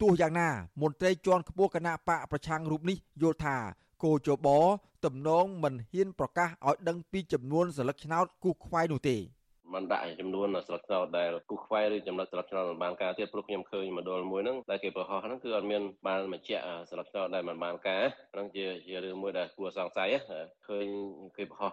ទោះយ៉ាងណាមន្ត្រីជាន់ខ្ពស់គណៈបកប្រឆាំងរូបនេះយល់ថាគោចបទំនងមិនហ៊ានប្រកាសឲ្យដឹងពីចំនួនសិលឹកឆ្នោតគូខ្វៃនោះទេ មិនដាក់ចំនួនស្លឹកឆ្នោតដែលគូខ្វែឬចំណុចស្លឹកឆ្នោតមិនបានការទៀតព្រោះខ្ញុំឃើញមួយដុលមួយហ្នឹងដែលគេប្រហោះហ្នឹងគឺអត់មានបានបញ្ជាក់ស្លឹកឆ្នោតដែលមិនបានការហ្នឹងជាជារឿងមួយដែលគួរសង្ស័យឃើញគេប្រហោះ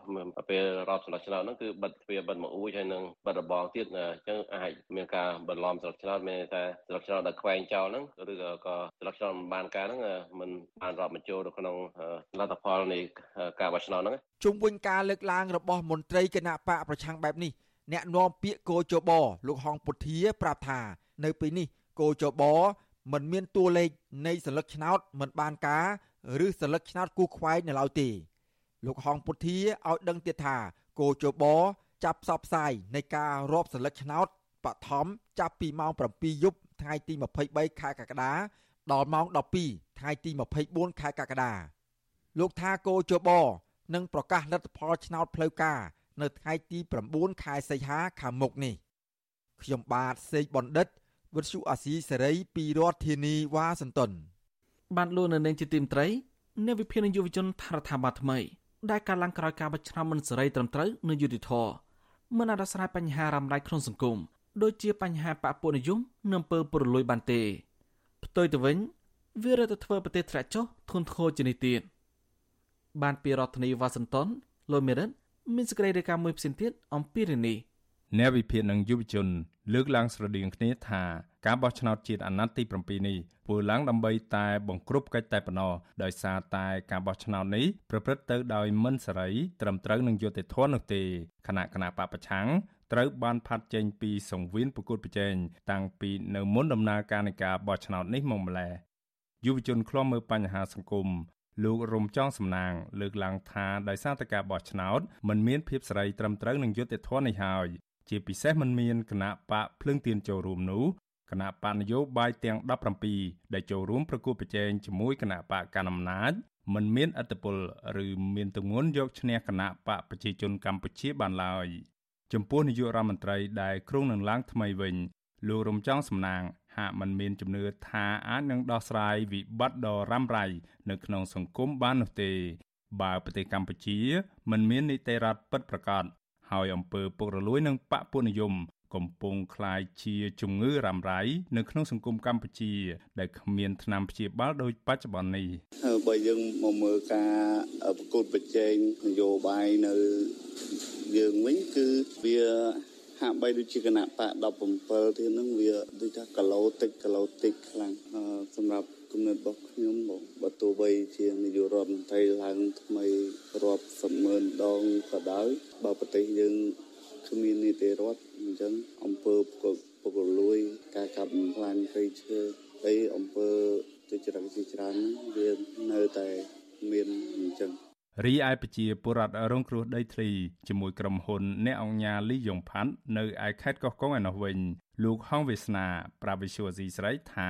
ពេលរាប់ស្លឹកឆ្នោតហ្នឹងគឺបិទទ្វារបិទមកអួយហើយនឹងបិទរបងទៀតអញ្ចឹងអាចមានការបន្លំស្លឹកឆ្នោតមានតែស្លឹកឆ្នោតដែលខ្វែងចោលហ្នឹងឬក៏ស្លឹកឆ្នោតមិនបានការហ្នឹងមិនបានរាប់បញ្ចូលទៅក្នុងលទ្ធផលនៃការបោះឆ្នោតហ្នឹងជុំវិញការលើកឡើងរបស់មន្ត្រីគណៈបកប្រឆាំងបែបនេះ អ្នកនាំពាក្យកោចបលោកហងពុធាប្រាប់ថានៅពេលនេះកោចបមិនមានតួលេខនៃសន្លឹកឆ្នោតមិនបានការឬសន្លឹកឆ្នោតគូខ្វែងនៅឡើយទេលោកហងពុធាឲ្យដឹងទៀតថាកោចបចាប់ផ្សព្វផ្សាយនៃការរាប់សន្លឹកឆ្នោតបឋមចាប់ពីម៉ោង7យប់ថ្ងៃទី23ខែកក្កដាដល់ម៉ោង12ថ្ងៃទី24ខែកក្កដាលោកថាកោចបនឹងប្រកាសលទ្ធផលឆ្នោតផ្លូវការ នៅថ្ងៃទី9ខែសីហាខាងមុខនេះខ្ញុំបាទសេកបណ្ឌិតវិទ្យុអាស៊ីសេរីពីរដ្ឋធានីវ៉ាស៊ីនតោនបានលោកនៅនាងជាទីមត្រីនៃវិភានយុវជនថារដ្ឋាភិបាលថ្មីដែលការឡើងក្រោយការបោះឆ្នោតមិនសេរីត្រឹមត្រូវនៅយុតិធធមិនអាចដោះស្រាយបញ្ហារ៉ាំរ៉ៃក្នុងសង្គមដូចជាបញ្ហាបពុនិយមនិងអំពើពុរលួយបានទេផ្ទុយទៅវិញវារត់ទៅធ្វើប្រទេសធ្លាក់ចុះធនធ្ងរជានេះទៀតបានពីរដ្ឋធានីវ៉ាស៊ីនតោនលោកមេរិត មានសេចក្តីរាយការណ៍មួយផ្សេងទៀតអំពីរឿងនេះអ្នកវិភាគនិងយុវជន លើកឡើងស្រដៀងគ្នាថាការបោះឆ្នោតជាតិអាណត្តិទី7នេះធ្វើឡើងដើម្បីតែបង្ក្រប់កិច្ចតែប៉ុណ្ណោះដោយសារតែការបោះឆ្នោតនេះប្រព្រឹត្តទៅដោយមិនសេរីត្រឹមត្រូវនឹងយុត្តិធម៌នោះទេគណៈគណៈបពប្រឆាំងត្រូវបានផាត់ចេញពីសង្វៀនប្រកួតប្រជែងតាំងពីនៅមុនដំណើរការនៃការបោះឆ្នោតនេះមកម្ល៉េះយុវជនឃ្លាំមើលបញ្ហាសង្គម លោករំចង់សំណាង លើកឡើងថាដោយសារតែការបោះឆ្នោតมันមានភាពសេរីត្រឹមត្រូវនឹងយុត្តិធម៌នេះហើយជាពិសេសมันមានគណៈបកភ្លើងទៀនចូលរួមនោះគណៈបកនយោបាយទាំង17ដែលចូលរួមប្រគល់ប្រជែងជាមួយគណៈបកកណ្ដាលអំណាចមិនមានអត្តពលឬមានទម្ងន់យកឈ្នះគណៈបកប្រជាជនកម្ពុជាបានឡើយចំពោះនាយករដ្ឋមន្ត្រីដែលគ្រងនឹងឡើងថ្មីវិញលោករំចង់សំណាង ហាក់មិនមានជំនឿថាអាចនឹងដោះស្រាយវិបត្តិដ៏រ៉ាំរ៉ៃនៅក្នុងសង្គមបាននោះទេបើប្រទេសកម្ពុជាមិនមាននីតិរដ្ឋពិតប្រាកដហើយអំពើពុករលួយនិងបកពុនិយមកំពុងคล้ายជាជំងឺរ៉ាំរ៉ៃនៅក្នុងសង្គមកម្ពុជា ដែលគ្មានថ្នាំព្យាបាលដូចបច្ចុប្បន្ននេះបើយើងមកមើលការប្រកួតប្រជែងនយោបាយនៅយើងវិញគឺវា ហាក់បីដូចជាគណៈបក17ទៀតហ្នឹងវាដូចថាគីឡូតិចគីឡូតិចខ្លាំងសម្រាប់គំនិតរបស់ខ្ញុំបងបើទោះបីជានាយករដ្ឋមន្ត្រីឡើងថ្មីរាប់សិបម៉ឺនដងក៏ដោយបើប្រទេសយើងគ្មាននីតិរដ្ឋអញ្ចឹងអង្គើពុករលួយការកាប់បំផ្លាញព្រៃឈើហើយអង្គើជាច្រើនជាច្រើនវានៅតែមានអញ្ចឹង រីឯប្រជាពលរដ្ឋរងគ្រោះដីធ្លីជាមួយក្រុមហ៊ុនអ្នកអង្គញាលីយ៉ុងផាន់នៅឯខេត្តកោះកុងឯណោះវិញលោកហងវាសនា ប្រាវិសុវស៊ីស្រីថា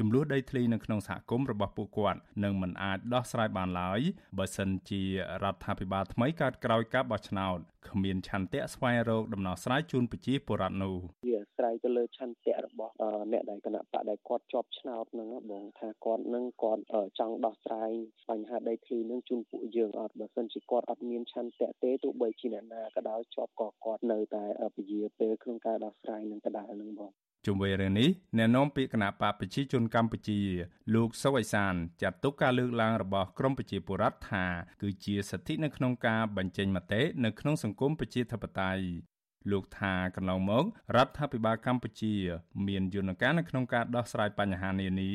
ចំនួនដីធ្លីនៅក្នុងសហគមន៍របស់ពួកគាត់នឹងមិនអាចដោះស្រាយបានឡើយបើសិនជារដ្ឋាភិបាលថ្មីកើតក្រោយការបោះឆ្នោតគ្មានឆន្ទៈស្វែងរកដំណោះស្រាយជូនប្រជាពលរដ្ឋនោះវាអាស្រ័យទៅលើឆន្ទៈរបស់អ្នកដែលគណៈបកដែលគាត់ជាប់ឆ្នោតហ្នឹងបងថាគាត់នឹងគាត់ចង់ដោះស្រាយបញ្ហាដីធ្លីនឹងជូនពួកយើងអត់បើសិនជាគាត់អត់មានឆន្ទៈទេទោះបីជាអ្នកណាក៏ដោយជាប់ក៏គាត់នៅតែពជាពេលក្នុងការដោះស្រាយនឹងដដែលនឹងបង ជុំវិញរឿងនេះអ្នកនាំពាក្យគណៈបកប្រជាជនកម្ពុជា លោកសុវ័យសានចាត់ទុកការលើកឡើងរបស់ក្រមប្រជាពលរដ្ឋថា គឺជាសិទ្ធិនៅក្នុងការបញ្ចេញមតិនៅក្នុងសង្គមប្រជាធិបតេយ្យលោកថាកន្លងមករដ្ឋាភិបាលកម្ពុជា មានយន្តការនៅក្នុងការដោះស្រាយបញ្ហានានា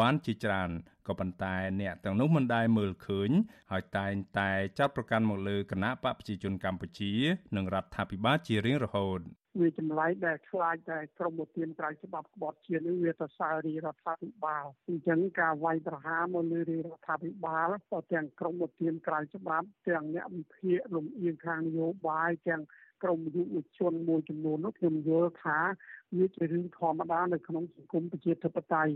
បានជាច្រើនក៏ប៉ុន្តែអ្នកទាំងនោះមិនដែលមើលឃើញហើយតែងតែចាត់ប្រកាន់មកលើគណៈបកប្រជាជនកម្ពុជា និងរដ្ឋាភិបាលជារៀងរហូត វាចម្លែកដែលខ្លាចតែក្រមឧទានក្រៅច្បាប់ក្បត់ជាតិនេះវាទៅសើរីរដ្ឋាភិបាលអញ្ចឹងការវាយប្រហារមកលើរដ្ឋាភិបាលក៏ទាំងក្រមឧទានក្រៅច្បាប់ទាំងអ្នកវិភាគលំអៀងខាងនយោបាយទាំងក្រមយុវជនមួយចំនួននោះខ្ញុំយល់ថាវាជារឿងធម្មតានៅក្នុងសង្គមប្រជាធិបតេយ្យ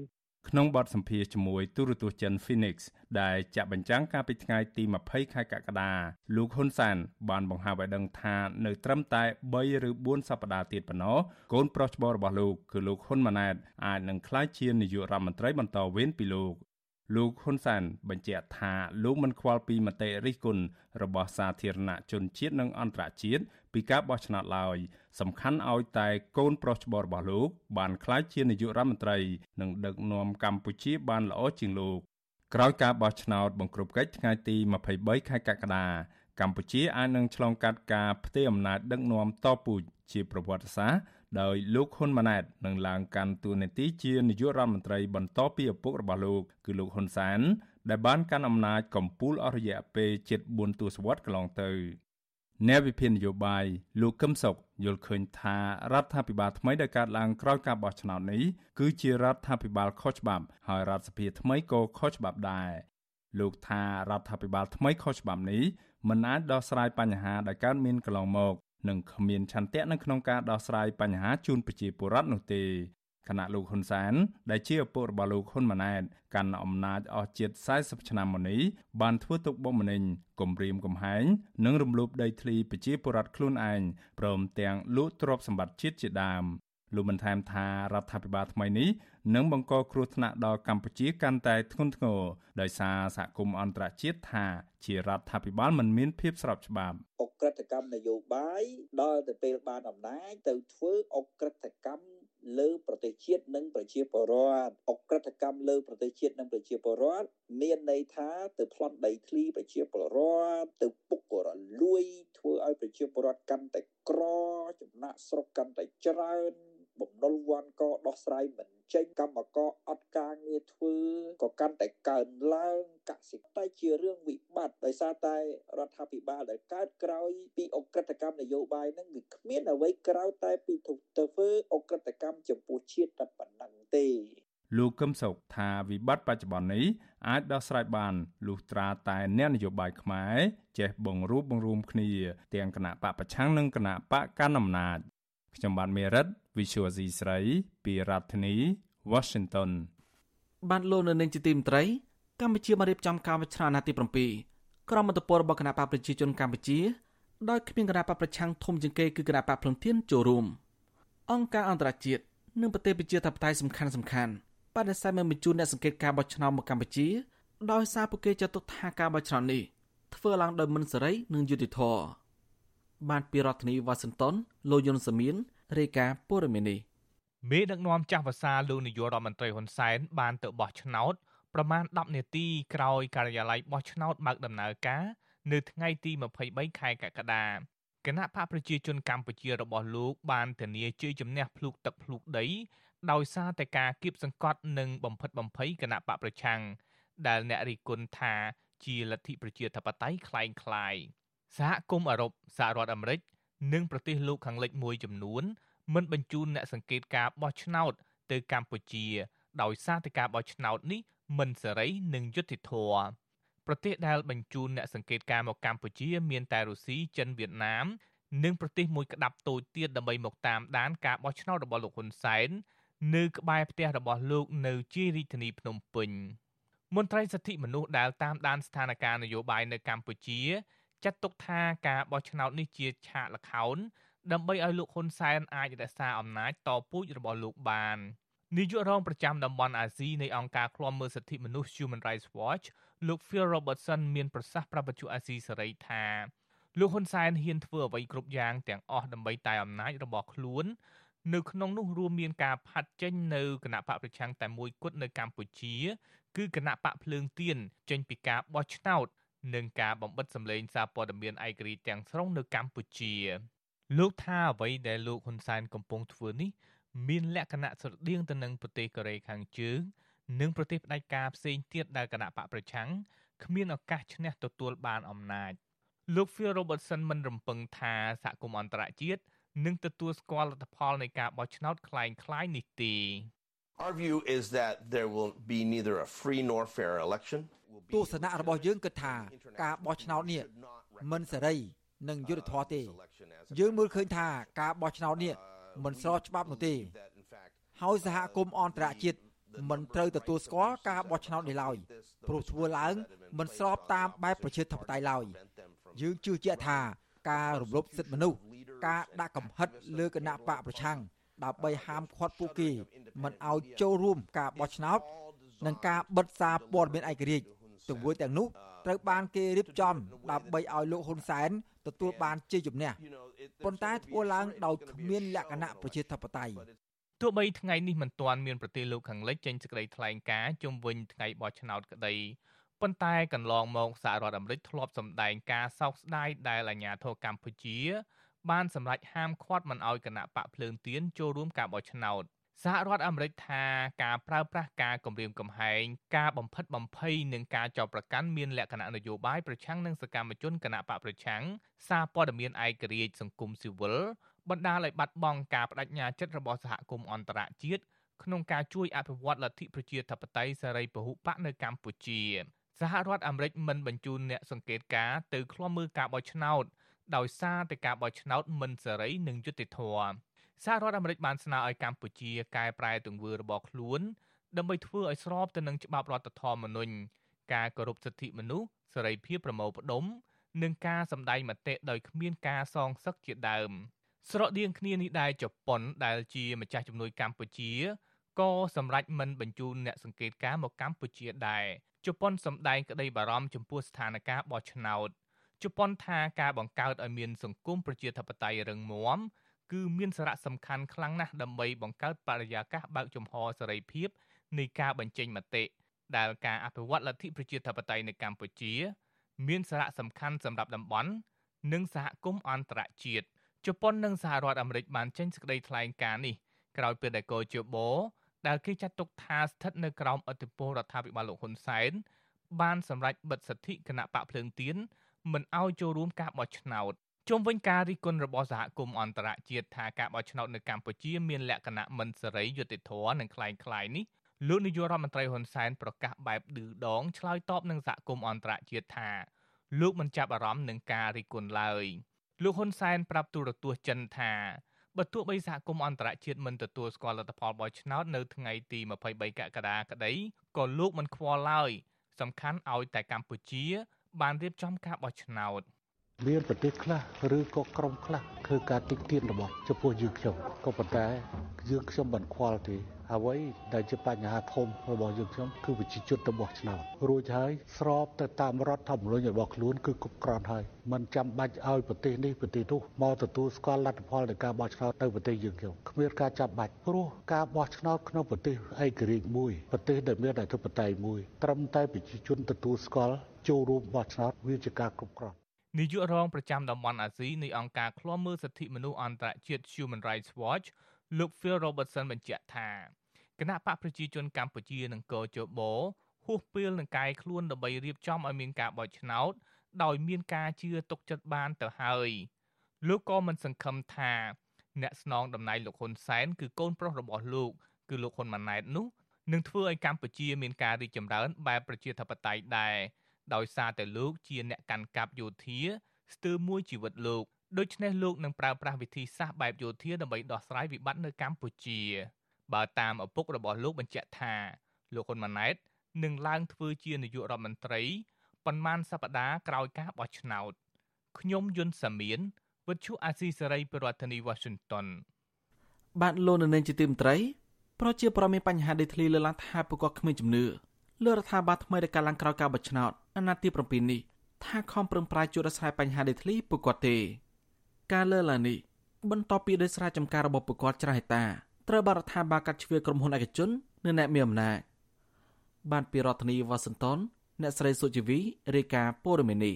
ក្នុងបទសម្ភាសជាមួយទូរទស្សន៍ចិន Phoenix ដែលចាក់បញ្ចាំងកាលពីថ្ងៃទី20ខែកក្កដាលោកហ៊ុនសានបានបង្ហាញឲ្យដឹងថានៅត្រឹមតែ3ឬ4សប្តាហ៍ទៀតប៉ុណ្ណោះកូនប្រុសច្បងរបស់លោកគឺលោកហ៊ុនម៉ាណែតអាចនឹងក្លាយជានាយករដ្ឋមន្ត្រីបន្តវេនពីលោក លោកហ៊ុនសានបញ្ជាក់ថាលោកមិនខ្វល់ពីមតិរិះគន់របស់សាធារណជនជាតិនិងអន្តរជាតិពីការបោះឆ្នោតឡើយសំខាន់ឲ្យតែកូនប្រុសច្បងរបស់លោក បានក្លាយជានាយករដ្ឋមន្ត្រីនិងដឹកនាំកម្ពុជាបានល្អជាងលោកក្រោយការបោះឆ្នោតបង្ក្រប់កិច្ចថ្ងៃទី23ខែកក្កដាកម្ពុជាអាចនឹងឆ្លងកាត់ការផ្ទេរអំណាចដឹកនាំតពូជជាប្រវត្តិសាស្ត្រ ដោយលោកហ៊ុនម៉ាណែតនឹងឡើងកាន់តួនាទីជានាយករដ្ឋមន្ត្រីបន្តពីឪពុករបស់លោកគឺលោកហ៊ុនសានដែលបានកាន់អំណាចកំពូលអស់រយៈពេលជិត4ទសវត្សរ៍កន្លងទៅអ្នកវិភាគនយោបាយលោកកឹមសុខយល់ឃើញថារដ្ឋាភិបាលថ្មីដែលកើតឡើងក្រោយការបោះឆ្នោតនេះគឺជារដ្ឋាភិបាលខុសច្បាប់ហើយរដ្ឋសភាថ្មីក៏ខុសច្បាប់ដែរលោកថារដ្ឋាភិបាលថ្មីខុសច្បាប់នេះមិនអាចដោះស្រាយបញ្ហាដែលកើតមានកន្លងមក និងគ្មានឆន្ទៈនៅក្នុងការដោះស្រាយបញ្ហាជូនប្រជាពលរដ្ឋនោះទេគណៈលោកហ៊ុនសាន ដែលជាឪពុករបស់លោកហ៊ុនម៉ាណែតកាន់អំណាចអស់ជិត40ឆ្នាំមកនេះបានធ្វើទុកបុកម្នេញគំរាមកំហែងនិងរំលោភដីធ្លីប្រជាពលរដ្ឋខ្លួនឯងព្រមទាំងលួចទ្រព្យសម្បត្តិជាតិជាដើម លោកបានថែមថារដ្ឋាភិបាលថ្មីនេះនឹងបង្កគ្រោះថ្នាក់ដល់កម្ពុជាកាន់តែធ្ងន់ធ្ងរដោយសារសហគមន៍អន្តរជាតិថាជារដ្ឋាភិបាលមិនមានភាពស្របច្បាប់អក្រិតកម្មនយោបាយដល់ទៅពេលបានអំណាចទៅធ្វើអក្រិតកម្មលើប្រទេសជាតិនិងប្រជាពលរដ្ឋអក្រិតកម្មលើប្រទេសជាតិនិងប្រជាពលរដ្ឋមានន័យថាទៅប្លន់ដីធ្លីប្រជាពលរដ្ឋទៅពុករលួយធ្វើឲ្យប្រជាពលរដ្ឋកាន់តែក្រចំណាក់ស្រុកកាន់តែច្រើន បំណុលវាន់កដោះស្រាយមិនបញ្ចេញកម្មករអត់ការងារធ្វើក៏កាន់តែកើនឡើងកសិកម្មតែជារឿងវិបត្តិដោយសារតែរដ្ឋាភិបាលដែលកើតក្រោយពីអក្រិតកម្មនយោបាយហ្នឹងវាគ្មានអ្វីក្រៅតែពីទៅធ្វើអក្រិតកម្មចំពោះជាតិតែប៉ុណ្ណឹងទេលោកកឹមសុខថាវិបត្តិបច្ចុប្បន្ននេះអាចដោះស្រាយបានលុះត្រាតែអ្នកនយោបាយខ្មែរចេះបង្រួបបង្រួមគ្នា ទាំងគណៈបកប្រឆាំងនិងគណៈបកកណ្ដាលអំណាច ខ្ញុំបាទមេរិត Visual C ស្រីពីរដ្ឋធានី Washington បានលោកនៅនឹងជាទីមត្រីកម្ពុជាបានរៀបចំការវិច្ឆ័យអាណត្តិទី7ក្រមមន្តពលរបស់គណៈបកប្រជាជនកម្ពុជាដោយគ្មានគណៈបកប្រឆាំងធំជាងគេគឺគណៈបកភ្លឹងទៀនចូលរួមអង្គការអន្តរជាតិនិងប្រទេសប្រជាធិបតេយ្យសំខាន់សំខាន់បដិសេធមិនបញ្ជូនអ្នកសង្កេតការបោះឆ្នោតមកកម្ពុជាដោយសារពួកគេចាត់ទុកថាការបោះឆ្នោតនេះធ្វើឡើងដោយមិនសេរីនិងយុត្តិធម៌ បានពីរដ្ឋធានីវ៉ាស៊ីនតោនលោកយុនសាមៀនរាយការណ៍ព័ត៌មាននេះមេដឹកនាំចាស់ភាសាលោកនាយករដ្ឋមន្ត្រីហ៊ុនសែនបានទៅបោះឆ្នោតប្រមាណ10នាទីក្រោយការិយាល័យបោះឆ្នោតបើកដំណើរការនៅថ្ងៃទី23ខែកក្កដាគណៈបកប្រជាជនកម្ពុជារបស់លោកបានធានាជ័យជំនះភ្លុកទឹកភ្លុកដីដោយសារតែការគៀបសង្កត់និងបំផិតបំភ័យគណៈបកប្រឆាំងដែលអ្នករិះគន់ថាជាលទ្ធិប្រជាធិបតេយ្យคล้ายៗ សហគមន៍អឺរ៉ុបសហរដ្ឋអាមេរិកនិងប្រទេសលោកខាងលិចមួយចំនួន មិនបញ្ជូនអ្នកសង្កេតការបោះឆ្នោតទៅកម្ពុជា ដោយសារតែការបោះឆ្នោតនេះមិនសេរីនិងយុត្តិធម៌ប្រទេសដែលបញ្ជូនអ្នកសង្កេតការមកកម្ពុជា មានតែរុស្ស៊ីចិនវៀតណាមនិងប្រទេសមួយក្តាប់តូចទៀតដើម្បីមកតាមដានការបោះឆ្នោតរបស់លោកហ៊ុនសែននៅក្បែរផ្ទះរបស់លោកនៅជារាជធានីភ្នំពេញមន្ត្រីសិទ្ធិមនុស្សដែលតាមដានស្ថានភាពនយោបាយនៅកម្ពុជា ចាត់ទុកថាការបោះឆ្នោតនេះជាឆាកល្ខោនដើម្បីឲ្យលោកហ៊ុនសែនអាចរក្សាអំណាចតពូជរបស់លោកបាននាយករងប្រចាំតំបន់អាស៊ីនៃអង្គការឃ្លាំមើលសិទ្ធិមនុស្ស Human Rights Watch លោក Phil Robertson មានប្រសាសន៍ប្រាប់បញ្ជាអាស៊ីសេរីថាលោកហ៊ុនសែនហ៊ានធ្វើអ្វីគ្រប់យ៉ាងទាំងអស់ដើម្បីតែអំណាចរបស់ខ្លួន នៅក្នុងនោះរួមមានការផាត់ចេញនៅគណៈបកប្រឆាំងតែមួយគត់នៅកម្ពុជា គឺគណៈបកភ្លើងទៀនចេញពីការបោះឆ្នោត និងការបំបិតសម្លេងសារព័ត៌មានឯករាជ្យទាំងស្រុងនៅកម្ពុជា លោកថាអ្វីដែលលោកហ៊ុនសែនកំពុងធ្វើនេះមានលក្ខណៈស្រដៀងទៅនឹងប្រទេសកូរ៉េខាងជើងនិងប្រទេសផ្ដាច់ការផ្សេងទៀតដែលគណៈបកប្រឆាំងគ្មានឱកាសឈ្នះទទួលបានអំណាចលោក Phil Robertson មិនរំពឹងថាសហគមន៍អន្តរជាតិនឹងទទួលស្គាល់លទ្ធផលនៃការបោះឆ្នោតคล้ายៗនេះទេ Our view is that there will be neither a free nor fair election ទស្សនៈរបស់យើងគិតថាការបោះឆ្នោតនេះមិនសេរីនិងយុត្តិធម៌ទេ យើងមើលឃើញថាការបោះឆ្នោតនេះមិនស្របច្បាប់នោះទេ ហើយសហគមន៍អន្តរជាតិមិនត្រូវទទួលស្គាល់ការបោះឆ្នោតនេះឡើយព្រោះធ្វើឡើងមិនស្របតាមបែបប្រជាធិបតេយ្យឡើយយើងជឿជាក់ថាការរំលោភសិទ្ធិមនុស្សការដាក់កំហិតលើគណៈបកប្រឆាំងដើម្បីហាមឃាត់ពួកគេ មិនឲ្យចូលរួមការបោះឆ្នោតនិងការបិទសារព័ត៌មានឯករាជ្យទង្វើទាំងនោះត្រូវបានគេរៀបចំដើម្បីឲ្យលោកហ៊ុនសែនទទួលបានជ័យជំនះប៉ុន្តែធ្វើឡើងដោយគ្មានលក្ខណៈប្រជាធិបតេយ្យទោះបីថ្ងៃនេះមិនទាន់មានប្រទេសលោកខាងលិចចេញសេចក្តីថ្លែងការណ៍ជុំវិញថ្ងៃបោះឆ្នោតក្តីប៉ុន្តែកន្លងមកសហរដ្ឋអាមេរិកធ្លាប់សម្ដែងការសោកស្ដាយដែលអាញាធរកម្ពុជា បានសម្រេចហាមឃាត់មិនឲ្យគណៈបកភ្លើងទៀនចូលរួមការបោះឆ្នោត សហរដ្ឋអាមេរិកថាការប្រើប្រាស់ការគំរាមកំហែងការបំផិតបំភ័យនិងការចោទប្រកាន់មានលក្ខណៈនយោបាយប្រឆាំងនឹងសកម្មជនគណៈបកប្រឆាំងសារព័ត៌មានឯករាជ្យសង្គមស៊ីវិលបណ្ដាលឲ្យបាត់បង់ការបដិញ្ញាចិត្តរបស់សហគមន៍អន្តរជាតិក្នុងការជួយអភិវឌ្ឍលទ្ធិប្រជាធិបតេយ្យសេរីពហុបកនៅកម្ពុជាសហរដ្ឋអាមេរិកមិនបញ្ជូនអ្នកសង្កេតការទៅឃ្លាំមើលការបោះឆ្នោតដោយសារតែការបោះឆ្នោតមិនសេរីនិងយុត្តិធម៌ សហរដ្ឋអាមេរិកបានស្នើឲ្យកម្ពុជាកែប្រែទង្វើរបស់ខ្លួនដើម្បីធ្វើឲ្យស្របទៅនឹងច្បាប់រដ្ឋធម្មនុញ្ញការគោរពសិទ្ធិមនុស្សសេរីភាពប្រមូលផ្ដុំនិងការសម្ដែងមតិដោយគ្មានការសងសឹកជាដើម ស្រដៀងគ្នានេះដែរជប៉ុនដែលជាម្ចាស់ជំនួយកម្ពុជាក៏សម្រេចមិនបញ្ជូនអ្នកសង្កេតការមកកម្ពុជាដែរជប៉ុនសម្ដែងក្តីបារម្ភចំពោះស្ថានភាពបោះឆ្នោតជប៉ុនថាការបង្កើតឲ្យមានសង្គមប្រជាធិបតេយ្យរឹងមាំ គឺមានសារៈសំខាន់ខ្លាំងណាស់ដើម្បីបង្កើតបរិយាកាសបើកចំហសេរីភាពនៃការបញ្ចេញមតិដែលការអភិវឌ្ឍលទ្ធិប្រជាធិបតេយ្យនៅកម្ពុជា មានសារៈសំខាន់សម្រាប់តំបន់និងសហគមន៍អន្តរជាតិជប៉ុននិងសហរដ្ឋអាមេរិកបានចេញសេចក្តីថ្លែងការណ៍នេះក្រោយពេលដែលកោជបដែលគេចាត់ទុកថាស្ថិតនៅក្រោមអធិបតេយ្យរដ្ឋាភិបាលលោកហ៊ុនសែនបានសម្រេចបិទសិទ្ធិគណៈបកភ្លើងទៀនមិនឲ្យចូលរួមការបោះឆ្នោត ជុំវិញការរិះគន់របស់សហគមន៍អន្តរជាតិថាការបោះឆ្នោតនៅកម្ពុជាមានលក្ខណៈមិនសេរីយុត្តិធម៌និងคล้ายៗនេះលោកនាយករដ្ឋមន្ត្រីហ៊ុនសែនប្រកាសបែបឌឺដងឆ្លើយតបនឹងសហគមន៍អន្តរជាតិថាលោកមិនចាប់អារម្មណ៍នឹងការរិះគន់ឡើយលោកហ៊ុនសែនប្រាប់ទូរទស្សន៍ចិនថាបើទោះបីសហគមន៍អន្តរជាតិមិនទទួលស្គាល់លទ្ធផលបោះឆ្នោតនៅថ្ងៃទី23កក្កដាក្តីក៏លោកមិនខ្វល់ឡើយសំខាន់ឲ្យតែកម្ពុជា បានរៀបចំការបោះឆ្នោត មានប្រទេសខ្លះឬក៏ក្រុមខ្លះគឺការតិចទៀនរបស់ចំពោះយើងខ្ញុំក៏ប៉ុន្តែយើងខ្ញុំមិនខ្វល់ទេអ្វីដែលជាបញ្ហាធំរបស់យើងខ្ញុំគឺវិជាជនរបស់ឆ្នោតរួចហើយស្របទៅតាមរដ្ឋធម្មនុញ្ញរបស់ខ្លួនគឺគ្រប់គ្រាន់ហើយមិនចាំបាច់ឲ្យប្រទេសនេះប្រទេសនោះមកទទួលស្គាល់លទ្ធផលនៃការបោះឆ្នោតទៅប្រទេសយើងខ្ញុំគ្មានការចាំបាច់ព្រោះការបោះឆ្នោតក្នុងប្រទេសឯករាជ្យមួយប្រទេសដែលមានអធិបតេយ្យមួយត្រឹមតែប្រជាជនទទួលស្គាល់ចូលរួមបោះឆ្នោតវាជាការគ្រប់គ្រាន់ នាយករងប្រចាំតំបន់អាស៊ីនៃអង្គការឃ្លាំមើលសិទ្ធិមនុស្សអន្តរជាតិ Human Rights Watch លោក Phil Robertson បញ្ជាក់ថាគណៈបកប្រជាជនកម្ពុជានិងកោជបហួសពេលនឹងកាយខ្លួនដើម្បីរៀបចំឲ្យមានការបោះឆ្នោតដោយមានការជឿទុកចិត្តបានទៅហើយលោកក៏មិនសង្ឃឹមថាអ្នកស្នងតំណែងលោកហ៊ុនសែនគឺកូនប្រុសរបស់លោកគឺលោកហ៊ុនម៉ាណែតនោះនឹងធ្វើឲ្យកម្ពុជាមានការរីកចម្រើនបែបប្រជាធិបតេយ្យដែរ ដោយសារតែលោកជាអ្នកកាន់កាប់យោធាស្ទើរមួយជីវិតលោកដូច្នេះលោកនឹងប្រើប្រាស់វិធីសាស្ត្របែបយោធាដើម្បីដោះស្រាយវិបត្តិនៅកម្ពុជាបើតាមឪពុករបស់លោកបញ្ជាក់ថាលោកហ៊ុនម៉ាណែតនឹងឡើងធ្វើជានាយករដ្ឋមន្ត្រីប៉ុន្មានសប្តាហ៍ក្រោយការបោះឆ្នោតខ្ញុំយុនសាមៀនវិទ្យុអាស៊ីសេរីប្រធានាធិបតី Washington បាទលោកនៅនឹងជាទីមត្រីប្រជាប្រដ្ឋមានបញ្ហាដេកធ្លីលើឡើងថាប្រកបគ្មានជំនឿ លើរដ្ឋាភិបាលថ្មីដែលកាលឡើងក្រោយការបោះឆ្នោតអាណត្តិទី7នេះថាខំប្រឹងប្រែងជួយដោះស្រាយបញ្ហាដេកធ្លីពួកគាត់ទេ ការលើឡើងនេះបន្ទាប់ពីដោយសារចំការរបស់ពួកគាត់ច្រើនហេតាត្រូវបានរដ្ឋាភិបាលកាត់ជ្រឿក្រុមហ៊ុនឯកជននិងអ្នកមានអំណាចបានពីរដ្ឋធានីវ៉ាស៊ីនតោនអ្នកស្រីសុជីវីរាយការណ៍ព័ត៌មាននេះ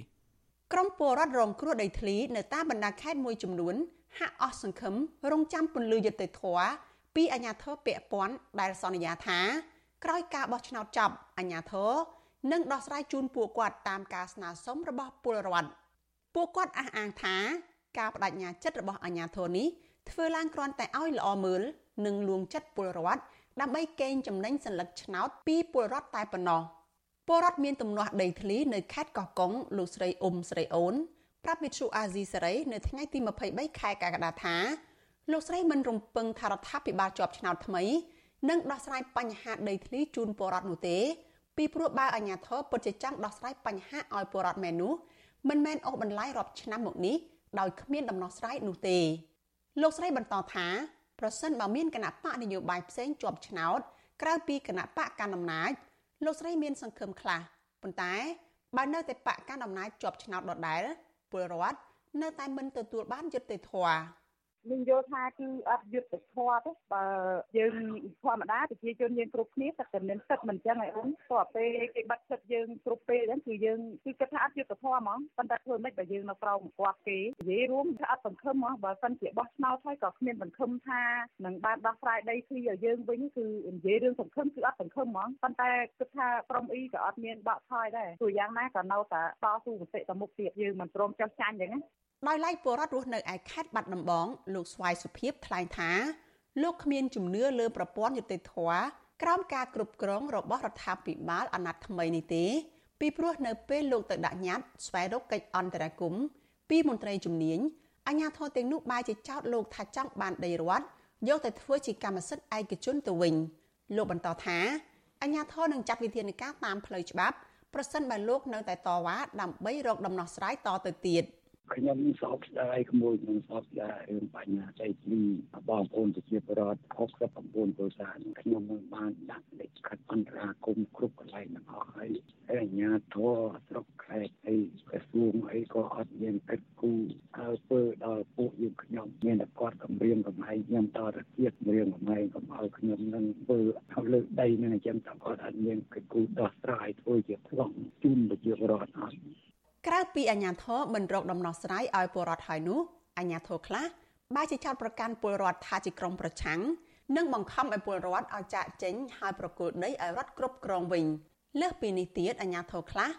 ក្រមពលរដ្ឋរងគ្រោះដីធ្លីនៅតាមបណ្ដាខេត្តមួយចំនួនហាក់អស់សង្ឃឹមរងចាំពន្លឺយុត្តិធម៌ពីអាជ្ញាធរពាក់ព័ន្ធដែលសន្យាថា ក្រោយការបោះឆ្នោតចប់អាជ្ញាធរនឹងដោះស្រាយជូនពួកគាត់តាមការស្នើសុំរបស់ពលរដ្ឋពួកគាត់អះអាងថាការបដិញ្ញាចិត្តរបស់អាជ្ញាធរនេះធ្វើឡើងគ្រាន់តែឲ្យល្អមើលនិងលួងចិត្តពលរដ្ឋដើម្បីកេងចំណេញសัญลักษณ์ឆ្នោតពីពលរដ្ឋតែប៉ុណ្ណោះពលរដ្ឋមានទំនាស់ដីធ្លីនៅខេត្តកោះកុងលោកស្រីអ៊ុំស្រីអូនប្រាប់វិទ្យុអាស៊ីសេរីនៅថ្ងៃទី23ខែកក្កដាថាលោកស្រីមិនរំពឹងថារដ្ឋាភិបាលជាប់ឆ្នោតថ្មី នឹងដោះស្រាយបញ្ហាដីធ្លីជូនពលរដ្ឋនោះទេពីព្រោះបើអាជ្ញាធរពិតជាចង់ដោះស្រាយបញ្ហាឲ្យពលរដ្ឋមែននោះមិនមែនអូសបន្លាយរាប់ឆ្នាំមកនេះដោយគ្មានដំណោះស្រាយនោះទេលោកស្រីបន្តថាប្រសិនបើមានគណៈបកនយោបាយផ្សេងជាប់ឆ្នោតក្រៅពីគណៈបកកណ្ដាលអំណាចលោកស្រីមានសង្ឃឹមខ្លះប៉ុន្តែបើនៅតែបកកណ្ដាលអំណាចជាប់ឆ្នោតដដែលពលរដ្ឋនៅតែមិនទទួលបានយុត្តិធម៌ ខ្ញុំយល់ថាគឺអត់យុទ្ធធម៌ទេបើយើងធម្មតាប្រជាជនយើងគ្រប់គ្នាតែតែមានទឹកមិនចឹងឯអូនតើពេលគេបាត់ទឹកយើងគ្រប់ពេលហ្នឹងគឺយើងគឺគិតថាអត់យុទ្ធធម៌ហ្មងប៉ុន្តែធ្វើមិនបើយើងនៅក្រោមគាត់គេនិយាយរួមថាអត់សង្ឃឹមហ្មងបើសិនជាបោះឆ្នោតហើយក៏គ្មានសង្ឃឹមថានឹងបានដោះស្រាយដីធ្លីឲ្យយើងវិញគឺនិយាយរឿងសង្ឃឹមគឺអត់សង្ឃឹមហ្មងប៉ុន្តែគិតថាក្រុមអ៊ីក៏អត់មានបកថយដែរព្រោះយ៉ាងណាក៏នៅតែតស៊ូមតិទៅមុខទៀតយើងមិនព្រមចោះចាញ់អញ្ចឹងណា ដោយឡែកពលរដ្ឋរស់នៅឯខេត្តបាត់ដំបងលោកស្វាយសុភីបថ្លែងថាលោកគ្មានជំនឿលើប្រព័ន្ធយុតិធធក្រោមការគ្រប់គ្រងរបស់រដ្ឋាភិបាលអាណត្តិថ្មីនេះទេ ពីព្រោះនៅពេលលោកទៅដាក់ញត្តិស្វែងរកកិច្ចអន្តរាគមន៍ពីមន្ត្រីជំនាញអាជ្ញាធរទាំងនោះបែរជាចោទលោកថាចង់បានដីរដ្ឋយកទៅធ្វើជាកម្មសិទ្ធិឯកជនទៅវិញលោកបន្តថាអាជ្ញាធរនឹងចាត់វិធានការតាមផ្លូវច្បាប់ប្រសិនបើលោកនៅតែតវ៉ាដើម្បីរកដំណោះស្រាយតទៅទៀត។ ខ្ញុំសោកស្ដាយក្មួយខ្ញុំសោកស្ដាយរឿងបញ្ហាដីធ្លីបងប្អូនប្រជាពលរដ្ឋ69គ្រួសារខ្ញុំមិនបានដាក់លេខខិតអន្តរាគមគ្រប់កន្លែងទាំងអស់ហើយហើយអាជ្ញាធរស្រុកខេត្តអីក្រសួងអីក៏អត់មានកិច្ចគូហើយធ្វើដល់ពួកយើងខ្ញុំមានតែគាត់គម្រាមកំហែងខ្ញុំតទៅទៀតគម្រាមកំហែងកុំឲ្យខ្ញុំនឹងធ្វើឲ្យលើដីនឹងអញ្ចឹងតគាត់អត់មានកិច្ចគូដោះស្រាយធ្វើជាប្លង់ជូនប្រជាពលរដ្ឋអត់ ក្រៅពីអាជ្ញាធរមិនរកដំណោះស្រាយឲ្យពលរដ្ឋហើយនោះអាជ្ញាធរខ្លះបែរជាចោទប្រកាន់ពលរដ្ឋថាជាក្រុមប្រឆាំងនិងបង្ខំឲ្យពលរដ្ឋឲ្យចាកចេញហើយប្រគល់ដីឲ្យរដ្ឋគ្រប់គ្រងវិញលើសពីនេះទៀតអាជ្ញាធរខ្លះ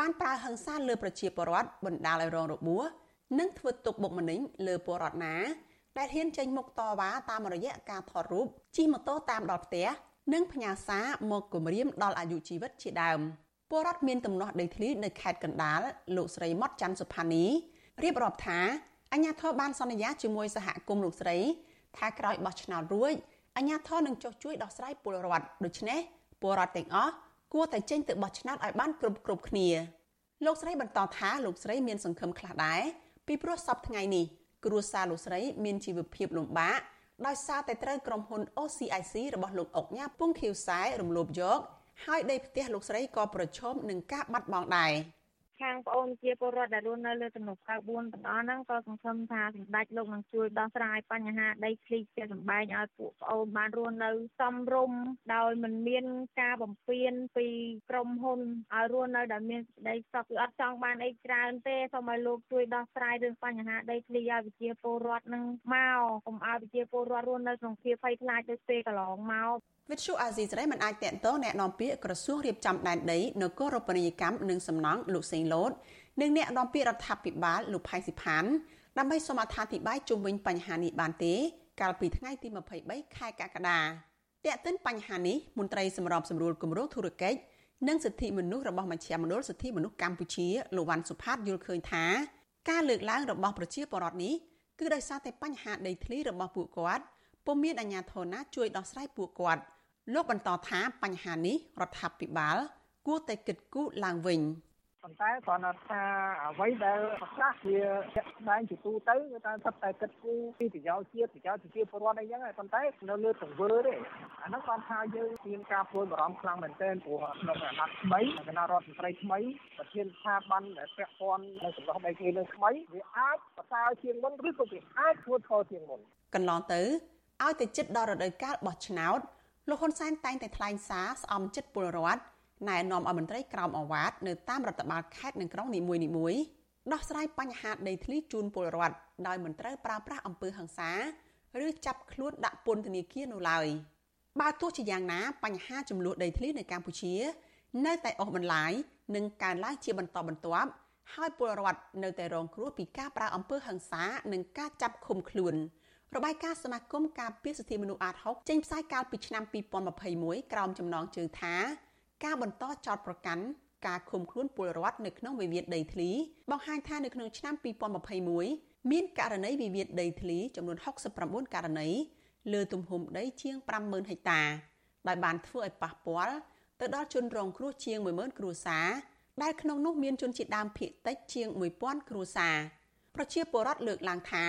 បានប្រើហិង្សាលើប្រជាពលរដ្ឋបណ្ដាលឲ្យរងរបួសនិងធ្វើទុកបុកម្នេញលើពលរដ្ឋណាដែលហ៊ានចេញមុខតវ៉ាតាមរយៈការថតរូបជិះម៉ូតូតាមដល់ផ្ទះនិងផ្ញើសារមកគំរាមដល់អាយុជីវិតជាដើម ពលរដ្ឋមានទំនាស់ដីធ្លីនៅខេត្តកណ្ដាលលោកស្រីម៉ត់ច័ន្ទសុផានីរៀបរាប់ថាអញ្ញាធរបានសន្យាជាមួយសហគមន៍លោកស្រី ថាក្រោយបោះឆ្នោតរួចអញ្ញាធរនឹងចុះជួយដោះស្រាយពលរដ្ឋដូច្នេះពលរដ្ឋទាំងអស់គួរតែចេញទៅបោះឆ្នោតឲ្យបានគ្រប់គ្រប់គ្នាលោកស្រីបន្តថាលោកស្រីមានសង្ឃឹមខ្លះដែរពីព្រោះសពថ្ងៃនេះគ្រួសារលោកស្រីមានជីវភាពលំបាកដោយសារតែត្រូវក្រុមហ៊ុន OCIC របស់លោកអុកញ៉ាពុងខៀវសែរំលោភយក ហើយដីផ្ទះលោកស្រីក៏ប្រឈមនឹងការបាត់បង់ដែរ។ខាងប្អូនជាពលរដ្ឋដែលរស់នៅលើទំនប់94ទាំងអស់ហ្នឹងក៏សង្ឃឹមថាសម្ដេចលោកនឹងជួយដោះស្រាយបញ្ហាដីធ្លីជាសម្បែងឲ្យពួកប្អូនបានរស់នៅសមរម្យដោយមិនមានការបំពេញពីក្រុមហ៊ុនឲ្យរស់នៅដោយមានសេចក្តីសុខគឺអត់ចង់បានអីច្រើនទេសូមឲ្យលោកជួយដោះស្រាយរឿងបញ្ហាដីធ្លីឲ្យប្រជាពលរដ្ឋនឹងមកកុំឲ្យប្រជាពលរដ្ឋរស់នៅក្នុងភាពភ័យខ្លាចដូចពេលកន្លងមក វិទ្យុអាស៊ីសេរីមិនអាចតេតតងแนะនាំពាក្យក្រសួងរៀបចំដែនដីនគររូបនីយកម្មនិងសំណង់លោកសេងលូតនិងអ្នកនាំពាក្យរដ្ឋាភិបាលលោកផៃស៊ីផានដើម្បីសូមអត្ថាធិប្បាយជុំវិញបញ្ហានេះបានទេ កាលពីថ្ងៃទី23ខែកក្កដាតេតិនបញ្ហានេះមន្ត្រីសម្របសម្រួលគម្រោងធុរកិច្ចនិងសិទ្ធិមនុស្សរបស់មជ្ឈមណ្ឌលសិទ្ធិមនុស្សកម្ពុជាលោកវ៉ាន់សុផាតយល់ឃើញថាការលើកឡើងរបស់ប្រជាពលរដ្ឋនេះគឺដោយសារតែបញ្ហាដីធ្លីរបស់ពួកគាត់ពុំមានអាជ្ញាធរណាជួយដោះស្រាយពួកគាត់ លោកបន្តថាបញ្ហានេះរដ្ឋាភិបាល គួរតែគិតគូរឡើងវិញប៉ុន្តែគ្រាន់តែថាអ្វីដែលប្រកាសជាជាក់ស្ដែងជាទូទៅគឺថាសិតតែគិតគូរពីប្រយោជន៍ជាតិប្រយោជន៍ប្រជាពលរដ្ឋអីចឹងប៉ុន្តែនៅលើទង្វើទេអានោះគាត់ថាយើងមានការព្រួយបារម្ភខ្លាំងមែនទែនព្រោះក្នុងអាណត្តិថ្មីគណៈរដ្ឋមន្ត្រីថ្មីប្រធានស្ថាប័នដែលពាក់ព័ន្ធនៅសម្រាប់ដីធ្លីលើថ្មីវាអាចប្រសើរជាងមុនឬក៏វាអាចធ្វើខុសជាងមុនកន្លងទៅឲ្យទៅចិត្តដល់រដូវកាលបោះឆ្នោត លោកហ៊ុនសែនតែងតែថ្លែងសារស្អំចិត្តពលរដ្ឋណែនាំឲ្យមន្ត្រីក្រមអាវ៉ាតនៅតាមរដ្ឋបាលខេត្តនិងក្រុងនីមួយៗដោះស្រាយបញ្ហាដីធ្លីជូនពលរដ្ឋដោយមិនត្រូវប្រើប្រាស់អំពើហិង្សាឬចាប់ខ្លួនដាក់ពន្ធនាគារនោះឡើយបើទោះជាយ៉ាងណាបញ្ហាចំនួនដីធ្លីនៅកម្ពុជា នៅតែអូសបន្លាយនិងកើនឡើងជាបន្តបន្ទាប់ហើយពលរដ្ឋនៅតែរងគ្រោះពីការប្រើអំពើហិង្សានិងការចាប់ឃុំខ្លួន។ របាយការណ៍សមាគមការពារសិទ្ធិមនុស្សអាត6ចេញផ្សាយកាលពីឆ្នាំ2021ក្រោមចំណងជើងថា ការបន្តចោតប្រកាន់ការឃុំខ្លួនពលរដ្ឋនៅក្នុងវិវាទដីធ្លីបង្ហាញថានៅក្នុងឆ្នាំ2021មានករណីវិវាទដីធ្លីចំនួន69ករណីលើទំហំដីជាង50000ហិកតាដោយបានធ្វើឲ្យប៉ះពាល់ទៅដល់ជនរងគ្រោះជាង10000គ្រួសារដែលក្នុងនោះមានជនជាតិដើមភាគតិចជាង1000គ្រួសារប្រជាពលរដ្ឋលើកឡើងថា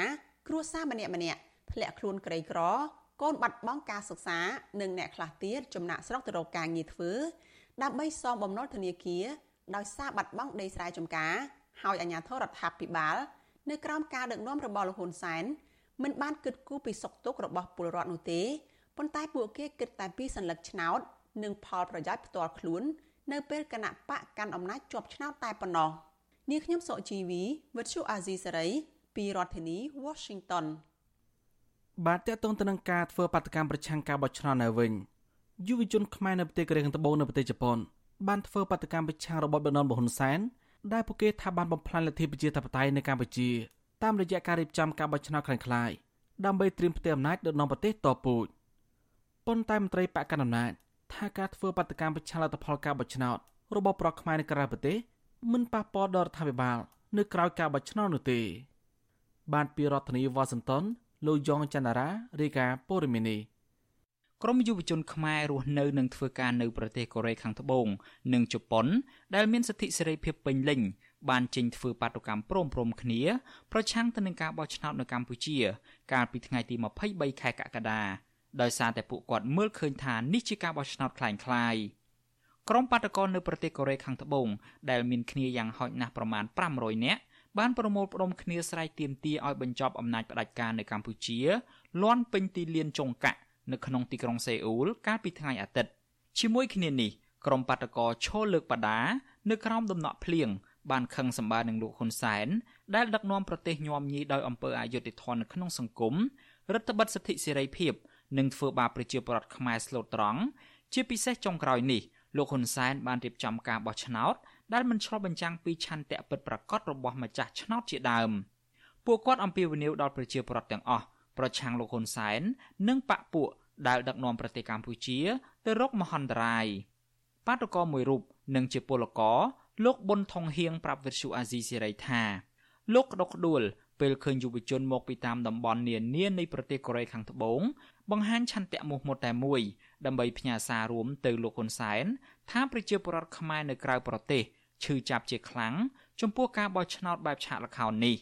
គ្រួសារម្នាក់ម្នាក់ ធ្លាក់ខ្លួនក្រីក្រកូនបាត់បង់ការសិក្សានិងអ្នកខ្លះទៀតចំណាក់ស្រុកទៅរកការងារធ្វើដើម្បីសងបំណុលធនាគារដោយសារបាត់បង់ដីស្រែចម្ការហើយអាជ្ញាធររដ្ឋាភិបាលនៅក្រោមការដឹកនាំរបស់លោកហ៊ុនសែនមិនបានគិតគូរពីសុខទុក្ខរបស់ពលរដ្ឋនោះទេប៉ុន្តែពួកគេគិតតែពីសัญลักษณ์ឆ្នោតនិងផលប្រយោជន៍ផ្ទាល់ខ្លួននៅពេលគណៈបកកាន់អំណាចជាប់ឆ្នោតតែប៉ុណ្ណោះនាងខ្ញុំសុជីវីវិទ្យុអាស៊ីសេរីពីរដ្ឋធានី Washington បាទតេតងទៅនឹងការធ្វើបាតកម្មប្រឆាំងការបោះឆ្នោតនៅវិញយុវជនខ្មែរនៅប្រទេសកូរ៉េខាងត្បូងនៅប្រទេសជប៉ុនបានធ្វើបាតកម្មប្រឆាំងរបបដណ្ដន់បហ៊ុនសែនដែលពួកគេថាបានបំផ្លាញលទ្ធិប្រជាធិបតេយ្យនៅកម្ពុជាតាមរយៈការរៀបចំការបោះឆ្នោតខ្លាំងខ្លាយដើម្បីត្រៀមផ្ទៃអំណាចដណ្ដង់ប្រទេសតពូជប៉ុន្តែមន្ត្រីបកកណ្ដាលអំណាចថាការធ្វើបាតកម្មប្រឆាំងលទ្ធផលការបោះឆ្នោតរបស់ប្រកខ្មែរនៅក្រៅប្រទេសមិនប៉ះពាល់ដល់រដ្ឋាភិបាល នៅក្រៅការបោះឆ្នោតនោះទេបានពីរដ្ឋធានីវ៉ាស៊ីនតោន លោកយ៉ងច័ន្ទរារាយការណ៍ព័ត៌មាននេះក្រមយុវជនខ្មែររស់នៅនិងធ្វើការនៅប្រទេសកូរ៉េខាងត្បូងនិងជប៉ុនដែលមានសិទ្ធិសេរីភាពពេញលេញបានចេញធ្វើបាតុកម្មព្រមព្រំគ្នាប្រឆាំងទៅនឹងការបោះឆ្នោតនៅកម្ពុជា កាលពីថ្ងៃទី23ខែកក្កដាដោយសារតែពួកគាត់មើលឃើញថានេះជាការបោះឆ្នោតคล้ายៗក្រុមបាតកោនៅប្រទេសកូរ៉េខាងត្បូងដែលមានគ្នាយ៉ាងហោចណាស់ប្រមាណ500នាក់ បានប្រមូលផ្ដុំគ្នាស្រែកទាមទារឲ្យបញ្ចប់អំណាចផ្ដាច់ការនៅកម្ពុជាលាន់ពេញទីលានចុងកាក់នៅក្នុងទីក្រុងសេអ៊ូលកាលពីថ្ងៃអាទិត្យជាមួយគ្នានេះក្រុមបាតកោឈរលើកបដានៅក្រោមដំណក់ភ្លៀងបានខឹងសម្បានឹងលោកហ៊ុនសែនដែលដឹកនាំប្រទេសញោមញីដោយអំពើអយុត្តិធម៌នៅក្នុងសង្គមរដ្ឋបិទសិទ្ធិសេរីភាពនិងធ្វើបាបប្រជាពលរដ្ឋខ្មែរស្លូតត្រង់ជាពិសេសចុងក្រោយនេះលោកហ៊ុនសែនបានរៀបចំការបោះឆ្នោត ដែលមិនឆ្លុះបញ្ចាំងពីឆន្ទៈពិតប្រាកដរបស់ម្ចាស់ឆ្នោតជាដើមពួកគាត់អំពាវនាវដល់ប្រជាពលរដ្ឋទាំងអស់ប្រឆាំងលោកហ៊ុនសែននិងបកពួកដែលដឹកនាំប្រទេសកម្ពុជា ទៅរកមហន្តរាយបាតុករមួយរូបនិងជាពលករលោកប៊ុនថងហៀងប្រាប់វិទ្យុអាស៊ីសេរីថាលោកក្តុកក្តួលពេលឃើញយុវជនមកពីតាមតំបន់នានានៃប្រទេសកូរ៉េខាងត្បូងបង្ហាញឆន្ទៈមោះមុតតែមួយដើម្បីផ្ញើសាររួមទៅលោកហ៊ុនសែនថាប្រជាពលរដ្ឋខ្មែរនៅក្រៅប្រទេស ឈឺចាប់ជាខ្លាំងចំពោះការបោះឆ្នោតបែបឆាកល្ខោននេះ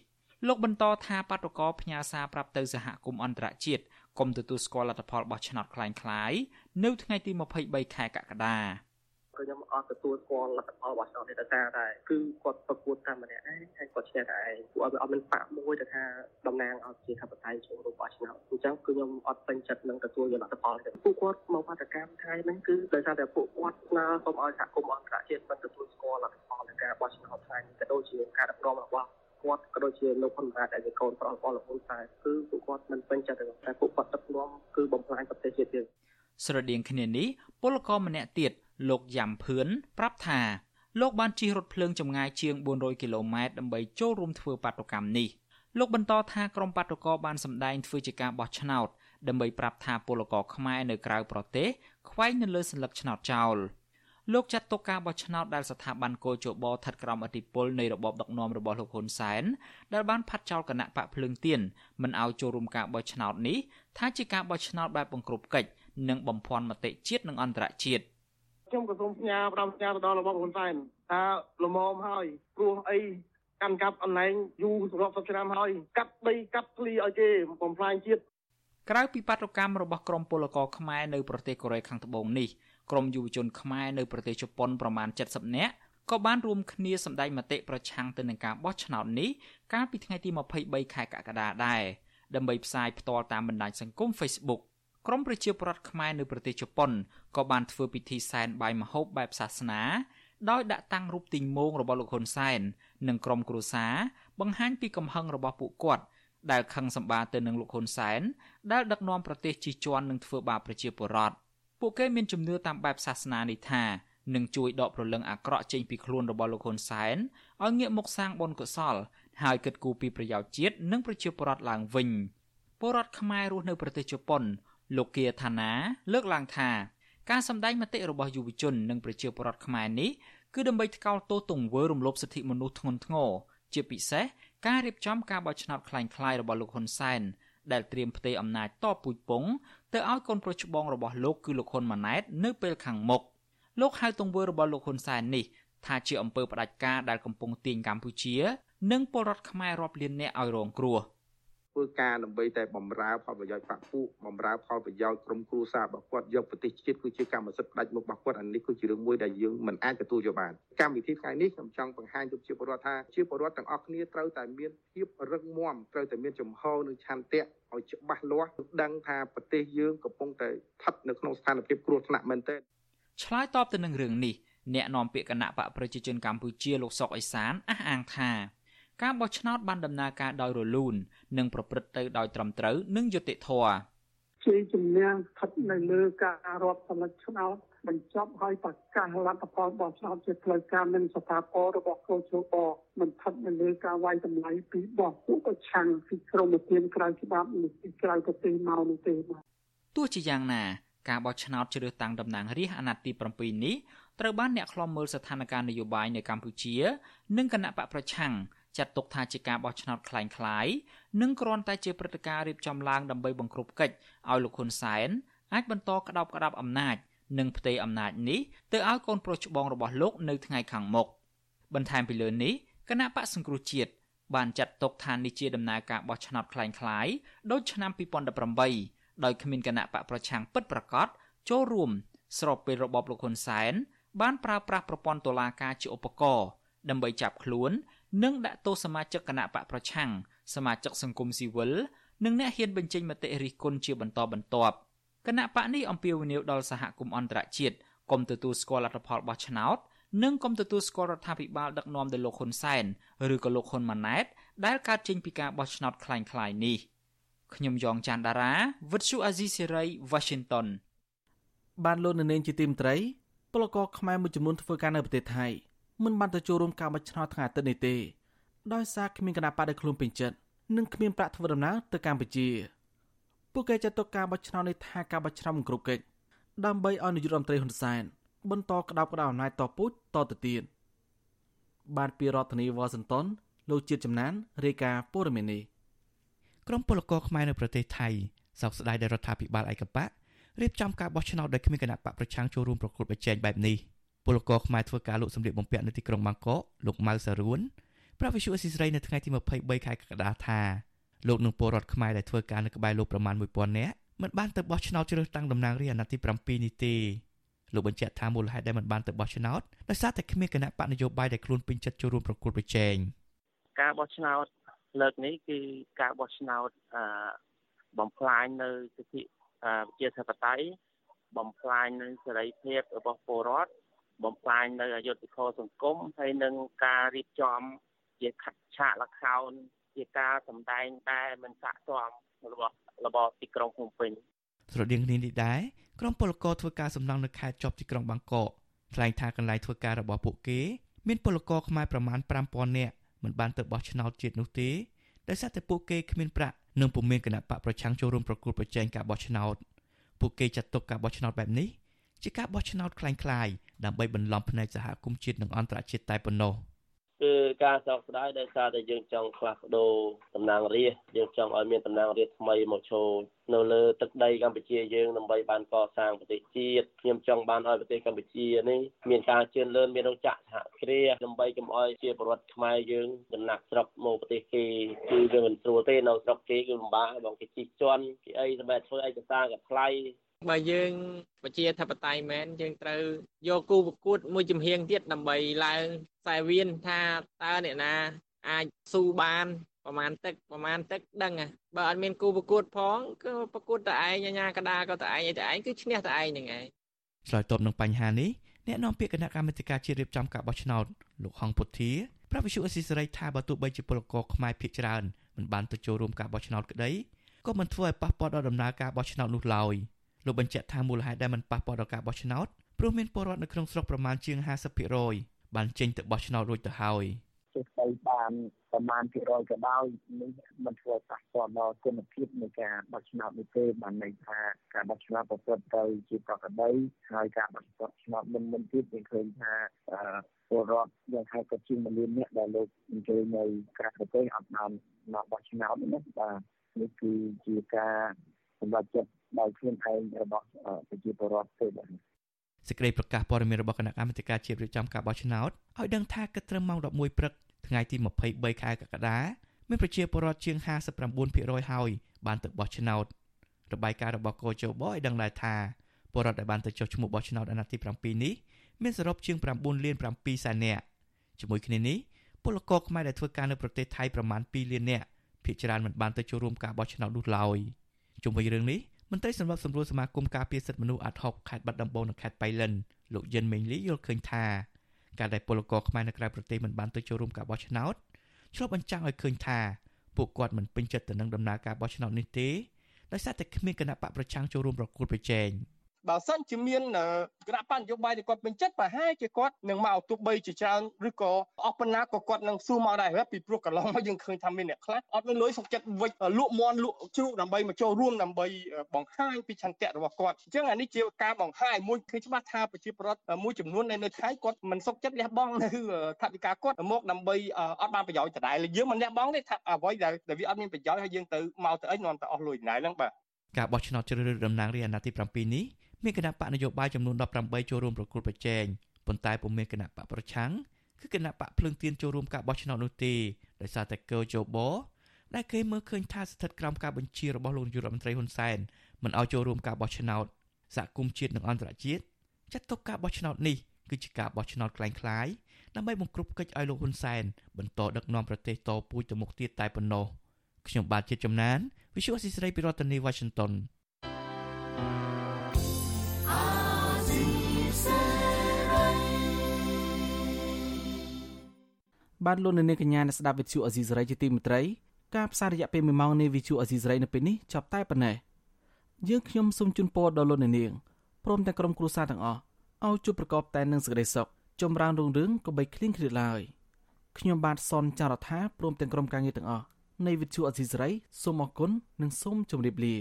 លោកបន្តថាបាតុករផ្ញើសារប្រាប់ទៅសហគមន៍អន្តរជាតិកុំទទួលស្គាល់លទ្ធផលបោះឆ្នោតคล้ายៗនៅថ្ងៃទី23ខែកក្កដា គឺខ្ញុំអត់ទទួលស្គាល់លទ្ធផលរបស់ឆ្នោតនេះដោយសារតែគឺគាត់ប្រកួតតាមម្នាក់ឯងហើយគាត់ឈ្នះតែឯងពួកអត់អត់មានបាក់មួយទៅថាតំណាងឲ្យជាធិបតេយ្យចូលរួមបោះឆ្នោតអញ្ចឹងគឺខ្ញុំអត់ពេញចិត្តនឹងទទួលយកលទ្ធផលទេពួកគាត់មកបាតកម្មថ្ងៃហ្នឹងគឺដោយសារតែពួកគាត់ស្នើសូមឲ្យសហគមន៍អន្តរជាតិមិនទទួលស្គាល់លទ្ធផលនៃការបោះឆ្នោតថ្ងៃនេះក៏ដូចជាការដឹកនាំរបស់គាត់ក៏ដូចជាលោកហ៊ុនម៉ាណែតដែលជាកូនប្រុសរបស់លោកហ៊ុនសែនគឺពួកគាត់មិនពេញចិត្តទេតែពួកគាត់ដឹកនាំគឺបំផ្លាញប្រទេសជាតិយើងស្រដៀងគ្នានេះពលករម្នាក់ទៀត លោកយ៉ាំភឿនប្រាប់ថាលោកបានជិះរថភ្លើងចម្ងាយជាង400គីឡូម៉ែត្រដើម្បីចូលរួមធ្វើបាតុកម្មនេះលោកបន្តថាក្រុមបាតុករបានសម្ដែងធ្វើជាការបោះឆ្នោតដើម្បីប្រាប់ថាពលករខ្មែរនៅក្រៅប្រទេសខ្វែងនៅលើសញ្ញាឆ្នោតចោលលោកចាត់ទុកការបោះឆ្នោតដែលស្ថាប័នកោជបស្ថិតក្រោមអធិបុលនៃរបបដឹកនាំរបស់លោកហ៊ុនសែនដែលបានផាត់ចោលគណៈបកភ្លើងទៀនមិនឲ្យចូលរួមការបោះឆ្នោតនេះថាជាការបោះឆ្នោតបែបបង្ក្រប់កិច្ចនិងបំភាន់មតិជាតិនិងអន្តរជាតិ។ ខ្ញុំក៏សូមផ្ញើផ្ដាំផ្ញើទៅដល់របបហ៊ុនសែនថាលមមហើយព្រោះអីកាន់កាប់អនឡាញយូររាប់សិបឆ្នាំហើយកាត់ដីកាត់ភ្លីឲ្យគេបំផ្លាញជាតិក្រៅពីបាតុកម្មរបស់ក្រមពលករខ្មែរនៅប្រទេសកូរ៉េខាងត្បូងនេះក្រមយុវជនខ្មែរនៅប្រទេសជប៉ុនប្រមាណ70នាក់ក៏បានរួមគ្នាសម្ដែងមតិប្រឆាំងទៅនឹងការបោះឆ្នោតនេះកាលពីថ្ងៃទី23ខែកក្កដាដែរដើម្បីផ្សាយផ្ទាល់តាមបណ្ដាញសង្គម Facebook ក្រមប្រជាពលរដ្ឋខ្មែរនៅប្រទេសជប៉ុនក៏បានធ្វើពិធីសែនបាយមហូបបែបសាសនាដោយដាក់តាំងរូបទីងមងរបស់លោកហ៊ុនសែននិងក្រុមគ្រួសារបង្ហាញពីកំហឹងរបស់ពួកគាត់ដែលខឹងសម្បាទៅនឹងលោកហ៊ុនសែនដែលដឹកនាំប្រទេសជិះជាន់និងធ្វើបាបប្រជាពលរដ្ឋពួកគេមានជំនឿតាមបែបសាសនានេះថានឹងជួយដកប្រលឹងអាក្រក់ចេញពីខ្លួនរបស់លោកហ៊ុនសែនឲ្យងាកមកសាងបុណ្យកុសល ហើយគិតគូរពីប្រយោជន៍ជាតិនិងប្រជាពលរដ្ឋឡើងវិញពលរដ្ឋខ្មែររស់នៅប្រទេសជប៉ុន លោកគាថាណាលើកឡើងថាការសម្ដែងមតិរបស់យុវជននិងប្រជាពលរដ្ឋខ្មែរនេះគឺដើម្បីថ្កោលទោសទង្វើរំលោភសិទ្ធិមនុស្សធ្ងន់ធ្ងរជាពិសេសការរៀបចំការបោះឆ្នោតคล้ายៗរបស់លោកហ៊ុនសែនដែលត្រៀមផ្ទេរអំណាចតពូជពងទៅឲ្យកូនប្រុសច្បងរបស់លោកគឺលោកហ៊ុនម៉ាណែតនៅពេលខាងមុខលោកហៅទង្វើរបស់លោកហ៊ុនសែននេះថាជាអំពើផ្ដាច់ការដែលកំពុងទាញកម្ពុជា និងពលរដ្ឋខ្មែររាប់លាននាក់ឲ្យរងគ្រោះ។ ធ្វើការដើម្បីតែបំរើផលប្រយោជន៍បកពួកបំរើផលប្រយោជន៍ក្រុមគ្រួសាររបស់គាត់យកប្រទេសជាតិគឺជាកម្មសិទ្ធិផ្ដាច់មុខរបស់គាត់អានេះគឺជារឿងមួយដែលយើងមិនអាចទទួលយកបានកម្មវិធីថ្ងៃនេះខ្ញុំចង់បង្ហាញទៅជាពលរដ្ឋថាជាពលរដ្ឋទាំងអស់គ្នាត្រូវតែមានភាពរឹងមាំត្រូវតែមានចំហនិងឆន្ទៈឲ្យច្បាស់លាស់ដឹងថាប្រទេសយើងកំពុងតែស្ថិតនៅក្នុងស្ថានភាពគ្រោះថ្នាក់មែនទែនឆ្លើយតបទៅនឹងរឿងនេះអ្នកនាំពាក្យគណៈបកប្រជាជនកម្ពុជាលោកសុកអេសានអះអាងថា ការបោះឆ្នោតបានដំណើរការដោយរលូននិងប្រព្រឹត្តទៅដោយត្រឹមត្រូវនិងយុត្តិធម៌ជាជំនះស្ថិតនៅលើការរាប់សម្លេចឆ្នោតបញ្ចប់ហើយប្រកាសលទ្ធផលបោះឆ្នោតជាផ្លូវការនិងស្ថាពររបស់កោជបមិនស្ថិតនៅលើការវាយតម្លៃពីបោះពួកប្រឆាំងពីក្រមទានក្រៅច្បាប់និងពីក្រៅប្រទេសមកនោះទេបាទទោះជាយ៉ាងណាការបោះឆ្នោតជ្រើសតាំងតំណាងរាស្ត្រអាណត្តិទី7នេះត្រូវបានអ្នកខ្លំមើលស្ថានភាពនយោបាយនៅកម្ពុជា និងគណៈបកប្រឆាំង ចាត់ទុកថាជាការបោះឆ្នោតคล้ายៗនិងគ្រាន់តែជាព្រឹត្តិការណ៍រៀបចំឡើងដើម្បីបង្ក្រប់កិច្ចឲ្យលោកហ៊ុនសែនអាចបន្តក្តោបក្តាប់អំណាចនិងផ្ទេរអំណាចនេះទៅឲ្យកូនប្រុសច្បងរបស់លោកនៅថ្ងៃខាងមុខបន្ថែមពីលើនេះគណៈបកសង្គ្រោះជាតិបានចាត់ទុកថានេះជាដំណើរការបោះឆ្នោតคล้ายៗដូចឆ្នាំ2018ដោយគ្មានគណៈបកប្រឆាំងពិតប្រាកដចូលរួម ស្របពេលរបបលោកហ៊ុនសែនបានប្រើប្រាស់ប្រព័ន្ធតុលាការជាឧបករណ៍ដើម្បីចាប់ខ្លួន និងដាក់ទោសសមាជិកគណៈបកប្រឆាំងសមាជិកសង្គមស៊ីវិលនិងអ្នកហ៊ានបញ្ចេញមតិរិះគន់ជាបន្តបន្ទាប់គណៈបកនេះអំពាវនាវដល់សហគមន៍អន្តរជាតិកុំទទួលស្គាល់លទ្ធផលបោះឆ្នោតនិងកុំទទួលស្គាល់រដ្ឋាភិបាលដឹកនាំដោយលោកហ៊ុនសែនឬក៏លោកហ៊ុនម៉ាណែតដែលកើតចេញពីការបោះឆ្នោតคล้ายៗនេះ ខ្ញុំយ៉ងច័ន្ទដារាវិទ្យុអាស៊ីសេរី Washington បានលោកនៅនាងជាទីមត្រីពលករខ្មែរមួយចំនួនធ្វើការនៅប្រទេសថៃ មិនបានទៅចូលរួមការបោះឆ្នោតថ្ងៃអាទិត្យនេះទេដោយសារគ្មានគណៈបកដែលខ្លួនពេញចិត្តនិងគ្មានប្រាក់ធ្វើដំណើរទៅកម្ពុជាពួកគេចាត់ទុកការបោះឆ្នោតនេះថាការបោះឆ្នោតមិនគ្រប់កិច្ចដើម្បីឲ្យនាយករដ្ឋមន្ត្រីហ៊ុនសែនបន្តក្តាប់ក្តាប់អំណាចតពូជតទៅទៀតបានពីរដ្ឋធានីវ៉ាស៊ីនតោនលោកជាតិចំណានរាយការណ៍ព័ត៌មាននេះក្រុមពលករខ្មែរនៅប្រទេសថៃសោកស្ដាយដែលរដ្ឋាភិបាលឯកបករៀបចំការបោះឆ្នោតដោយគ្មានគណៈបកប្រឆាំងចូលរួមប្រគល់ប្រជែងបែបនេះ ពលករខ្មែរធ្វើការលក់សម្លៀកបំពាក់នៅទីក្រុងបាងកកលោកម៉ៅសារួនប្រាប់វិសុអស៊ីស្រីនៅថ្ងៃទី23ខែកក្កដាថាលោកនឹងពលរដ្ឋខ្មែរដែលធ្វើការនៅក្បែរលោកប្រមាណ1000នាក់មិនបានទៅបោះឆ្នោតជ្រើសតាំងតំណាងរាស្ត្រអាណត្តិទី7នេះទេលោកបញ្ជាក់ថាមូលហេតុដែលមិនបានទៅបោះឆ្នោតដោយសារតែគ្មានគណៈបកនយោបាយដែលខ្លួនពេញចិត្តចូលរួមប្រគល់ប្រជែងការបោះឆ្នោតលើកនេះគឺការបោះឆ្នោតអឺបំផ្លាញនៅសិទ្ធិប្រជាធិបតេយ្យបំផ្លាញនៅសេរីភាពរបស់ពលរដ្ឋ បំផ្លាញនៅអយុត្តិធម៌សង្គមហើយនឹងការរៀបចំជាខឆាកលខោនជាការសម្ដែងតែមិនស័ក្តិសមរបស់របបទីក្រុងភ្នំពេញស្រដៀងគ្នានេះដែរក្រុមពលករធ្វើការសំណង់នៅខេត្តជាប់ទីក្រុងបាងកកថ្លែងថាកន្លែងធ្វើការរបស់ពួកគេមានពលករខ្មែរប្រមាណ5000នាក់មិនបានទៅបោះឆ្នោតជាតិនោះទេដោយសារតែពួកគេគ្មានប្រាក់និងពុំមានគណៈបកប្រឆាំងចូលរួមប្រគល់ប្រជែងការបោះឆ្នោតពួកគេចាត់ទុកការបោះឆ្នោតបែបនេះជាការបោះឆ្នោតคล้ายៗ ដើម្បីបន្លំភ្នែកសហគមន៍ជាតិនិងអន្តរជាតិតែប៉ុណ្ណោះ។គឺការសោកស្ដាយដោយសារតែយើងចង់ផ្លាស់ប្ដូរតំណាងរាស្ត្រយើងចង់ឲ្យមានតំណាងរាស្ត្រថ្មីមកចូលនៅលើទឹកដីកម្ពុជាយើងដើម្បីបានកសាងប្រទេសជាតិខ្ញុំចង់បានឲ្យប្រទេសកម្ពុជានេះមានការជឿនលឿនមានរោងចក្រសហគ្រាសដើម្បីកុំឲ្យជាពលរដ្ឋខ្មែរយើងចំណាក់ស្រុកមកប្រទេសគេគឺវាមិនស្រួលទេនៅស្រុកគេគឺលំបាកបងគេជិះជាន់គេអីសម្រាប់ធ្វើឯកសារក៏ថ្លៃ បើយើងប្រជាធិបតេយ្យមែនយើងត្រូវយកគូប្រកួតមួយជំហៀងទៀតដើម្បីឡើងខ្សែវៀនថាតើអ្នកណាអាចស៊ូបានប្រមាណទឹកប្រមាណទឹកដឹងបើអត់មានគូប្រកួតផងគឺប្រកួតតែឯងអាញាកដាក៏តែឯងឯតែឯងគឺឈ្នះតែឯងហ្នឹងឯងឆ្លើយតបនឹងបញ្ហានេះអ្នកនាំពាក្យគណៈកម្មាធិការជាតិរៀបចំការបោះឆ្នោតលោកហងពុធាប្រាប់វិសុអស៊ីសេរីថាបើទោះបីជាពលករខ្មែរភាគច្រើនមិនបានទៅចូលរួមការបោះឆ្នោតក្តីក៏មិនធ្វើឲ្យប៉ះពាល់ដល់ដំណើរការបោះឆ្នោតនោះឡើយ។ លោកបញ្ជាក់ថាមូលហេតុដែលមិនប៉ះពាល់ដល់ការបោះឆ្នោតព្រោះមានពលរដ្ឋនៅក្នុងស្រុកប្រមាណជាង50%បានចេញទៅបោះឆ្នោតរួចទៅហើយទោះបីបានប្រមាណភាគរយក៏ដោយនេះមិនធ្វើឲ្យប៉ះពាល់ដល់គុណភាពនៃការបោះឆ្នោតនេះទេបានន័យថាការបោះឆ្នោតប្រព្រឹត្តទៅជាប្រក្រតីហើយការបោះឆ្នោតមុនមុនទៀតយើងឃើញថាពលរដ្ឋយ៉ាងហោចក៏ជាង1លាននាក់ដែលលោកអញ្ជើញនៅក្រៅប្រទេសអត់បានមកបោះឆ្នោតនេះបាទនេះគឺជាការសម្រាប់ចិត្ត ដោយខ្លួនឯងរបស់ប្រជាពលរដ្ឋទេបាទសេចក្តីប្រកាសព័ត៌មានរបស់គណៈកម្មាធិការជាតិរៀបចំការបោះឆ្នោតឲ្យដឹងថាគិតត្រឹមម៉ោង11ព្រឹកថ្ងៃទី23ខែកក្កដាមានប្រជាពលរដ្ឋជាង59%ហើយបានទៅបោះឆ្នោតរបាយការណ៍របស់កោជបឲ្យដឹងដែរថាពលរដ្ឋដែលបានទៅចុះឈ្មោះបោះឆ្នោតអាណត្តិទី7នេះមានសរុបជាង9លាន7សែននាក់ជាមួយគ្នានេះពលករខ្មែរដែលធ្វើការនៅប្រទេសថៃប្រមាណ2លាននាក់ភាគច្រើនមិនបានទៅចូលរួមការបោះឆ្នោតនោះឡើយជុំវិញរឿងនេះ មន្ត្រីសម្របសម្រួលសមាគមការពារសិទ្ធិមនុស្សអាត់ហុកខេត្តបាត់ដំបងនិងខេត្តបៃលិនលោកយិនមេងលីយល់ឃើញថាការដែលពលករខ្មែរនៅក្រៅប្រទេសមិនបានទៅចូលរួមការបោះឆ្នោតឆ្លុះបញ្ចាំងឲ្យឃើញថាពួកគាត់មិនពេញចិត្តទៅនឹងដំណើរការបោះឆ្នោតនេះទេដោយសារតែគ្មានគណៈបកប្រឆាំងចូលរួមប្រគល់ប្រជែង។ បើសិនជាមានគណៈបញ្ញយោបាយដែលគាត់ពេញចិត្តប្រហែលជាគាត់នឹងមកទោះបីជាច្រើនឬក៏អស់ប៉ុណ្ណាក៏គាត់នឹងស៊ូមកដែរពីព្រោះកន្លងមកយើងឃើញថាមានអ្នកខ្លះអត់មានលុយសុខចិត្តវិចលក់មន់លក់ជ្រូកដើម្បីមកចូលរួមដើម្បីបង្ហាញពីឆន្ទៈរបស់គាត់អញ្ចឹងអានេះជាការបង្ហាញមួយឃើញច្បាស់ថាប្រជាពលរដ្ឋមួយចំនួននៅនៅថៃគាត់មិនសុខចិត្តលះបង់នៅថវិកាគាត់មកដើម្បីអត់បានប្រយោជន៍ដដែលយើងមិនលះបង់ទេថាអ្វីដែលវាអត់មានប្រយោជន៍ហើយយើងទៅមកទៅអីនាំទៅអស់លុយណែហ្នឹងបាទការបោះឆ្នោតជ្រើសរើសតំណាងរាស្ត្រអាណត្តិទី7នេះ មានគណៈបកនយោបាយចំនួន18ចូលរួមប្រគល់ប្រជែងប៉ុន្តែពុំមានគណៈបកប្រឆាំងគឺគណៈបកភ្លើងទៀនចូលរួមការបោះឆ្នោតនោះទេដោយសារតែកោជបដែលគេមើលឃើញថាស្ថិតក្រោមការបញ្ជារបស់លោកនាយករដ្ឋមន្ត្រីហ៊ុនសែនមិនឲ្យចូលរួមការបោះឆ្នោតសហគមន៍ជាតិនិងអន្តរជាតិចាត់ទុកការបោះឆ្នោតនេះគឺជាការបោះឆ្នោតคล้ายៗដើម្បីបង្ក្រប់កិច្ចឲ្យលោកហ៊ុនសែនបន្តដឹកនាំប្រទេសតពូជទៅមុខទៀតតែប៉ុណ្ណោះខ្ញុំបាទជាចំណាន Visual Assisray ពីរដ្ឋធានី Washington បានលោកនៅនាងកញ្ញាអ្នកស្ដាប់វិទ្យុអេស៊ីសរ៉ៃជាទីមេត្រីការផ្សាយរយៈពេល1ម៉ោងនៃវិទ្យុអេស៊ីសរ៉ៃនៅពេលនេះចប់តែប៉ុណ្ណេះយើងខ្ញុំសូមជូនពរដល់លោកអ្នកនាងព្រមទាំងក្រុមគ្រួសារទាំងអស់ឲ្យជួបប្រកបតែនឹងសេចក្តីសុខចម្រើនរុងរឿងកុំបីឃ្លៀងឃ្លាតឡើយខ្ញុំបាទសនចាររថាព្រមទាំងក្រុមការងារទាំងអស់នៃវិទ្យុអេស៊ីសរ៉ៃសូមអរគុណនិងសូមជម្រាបលា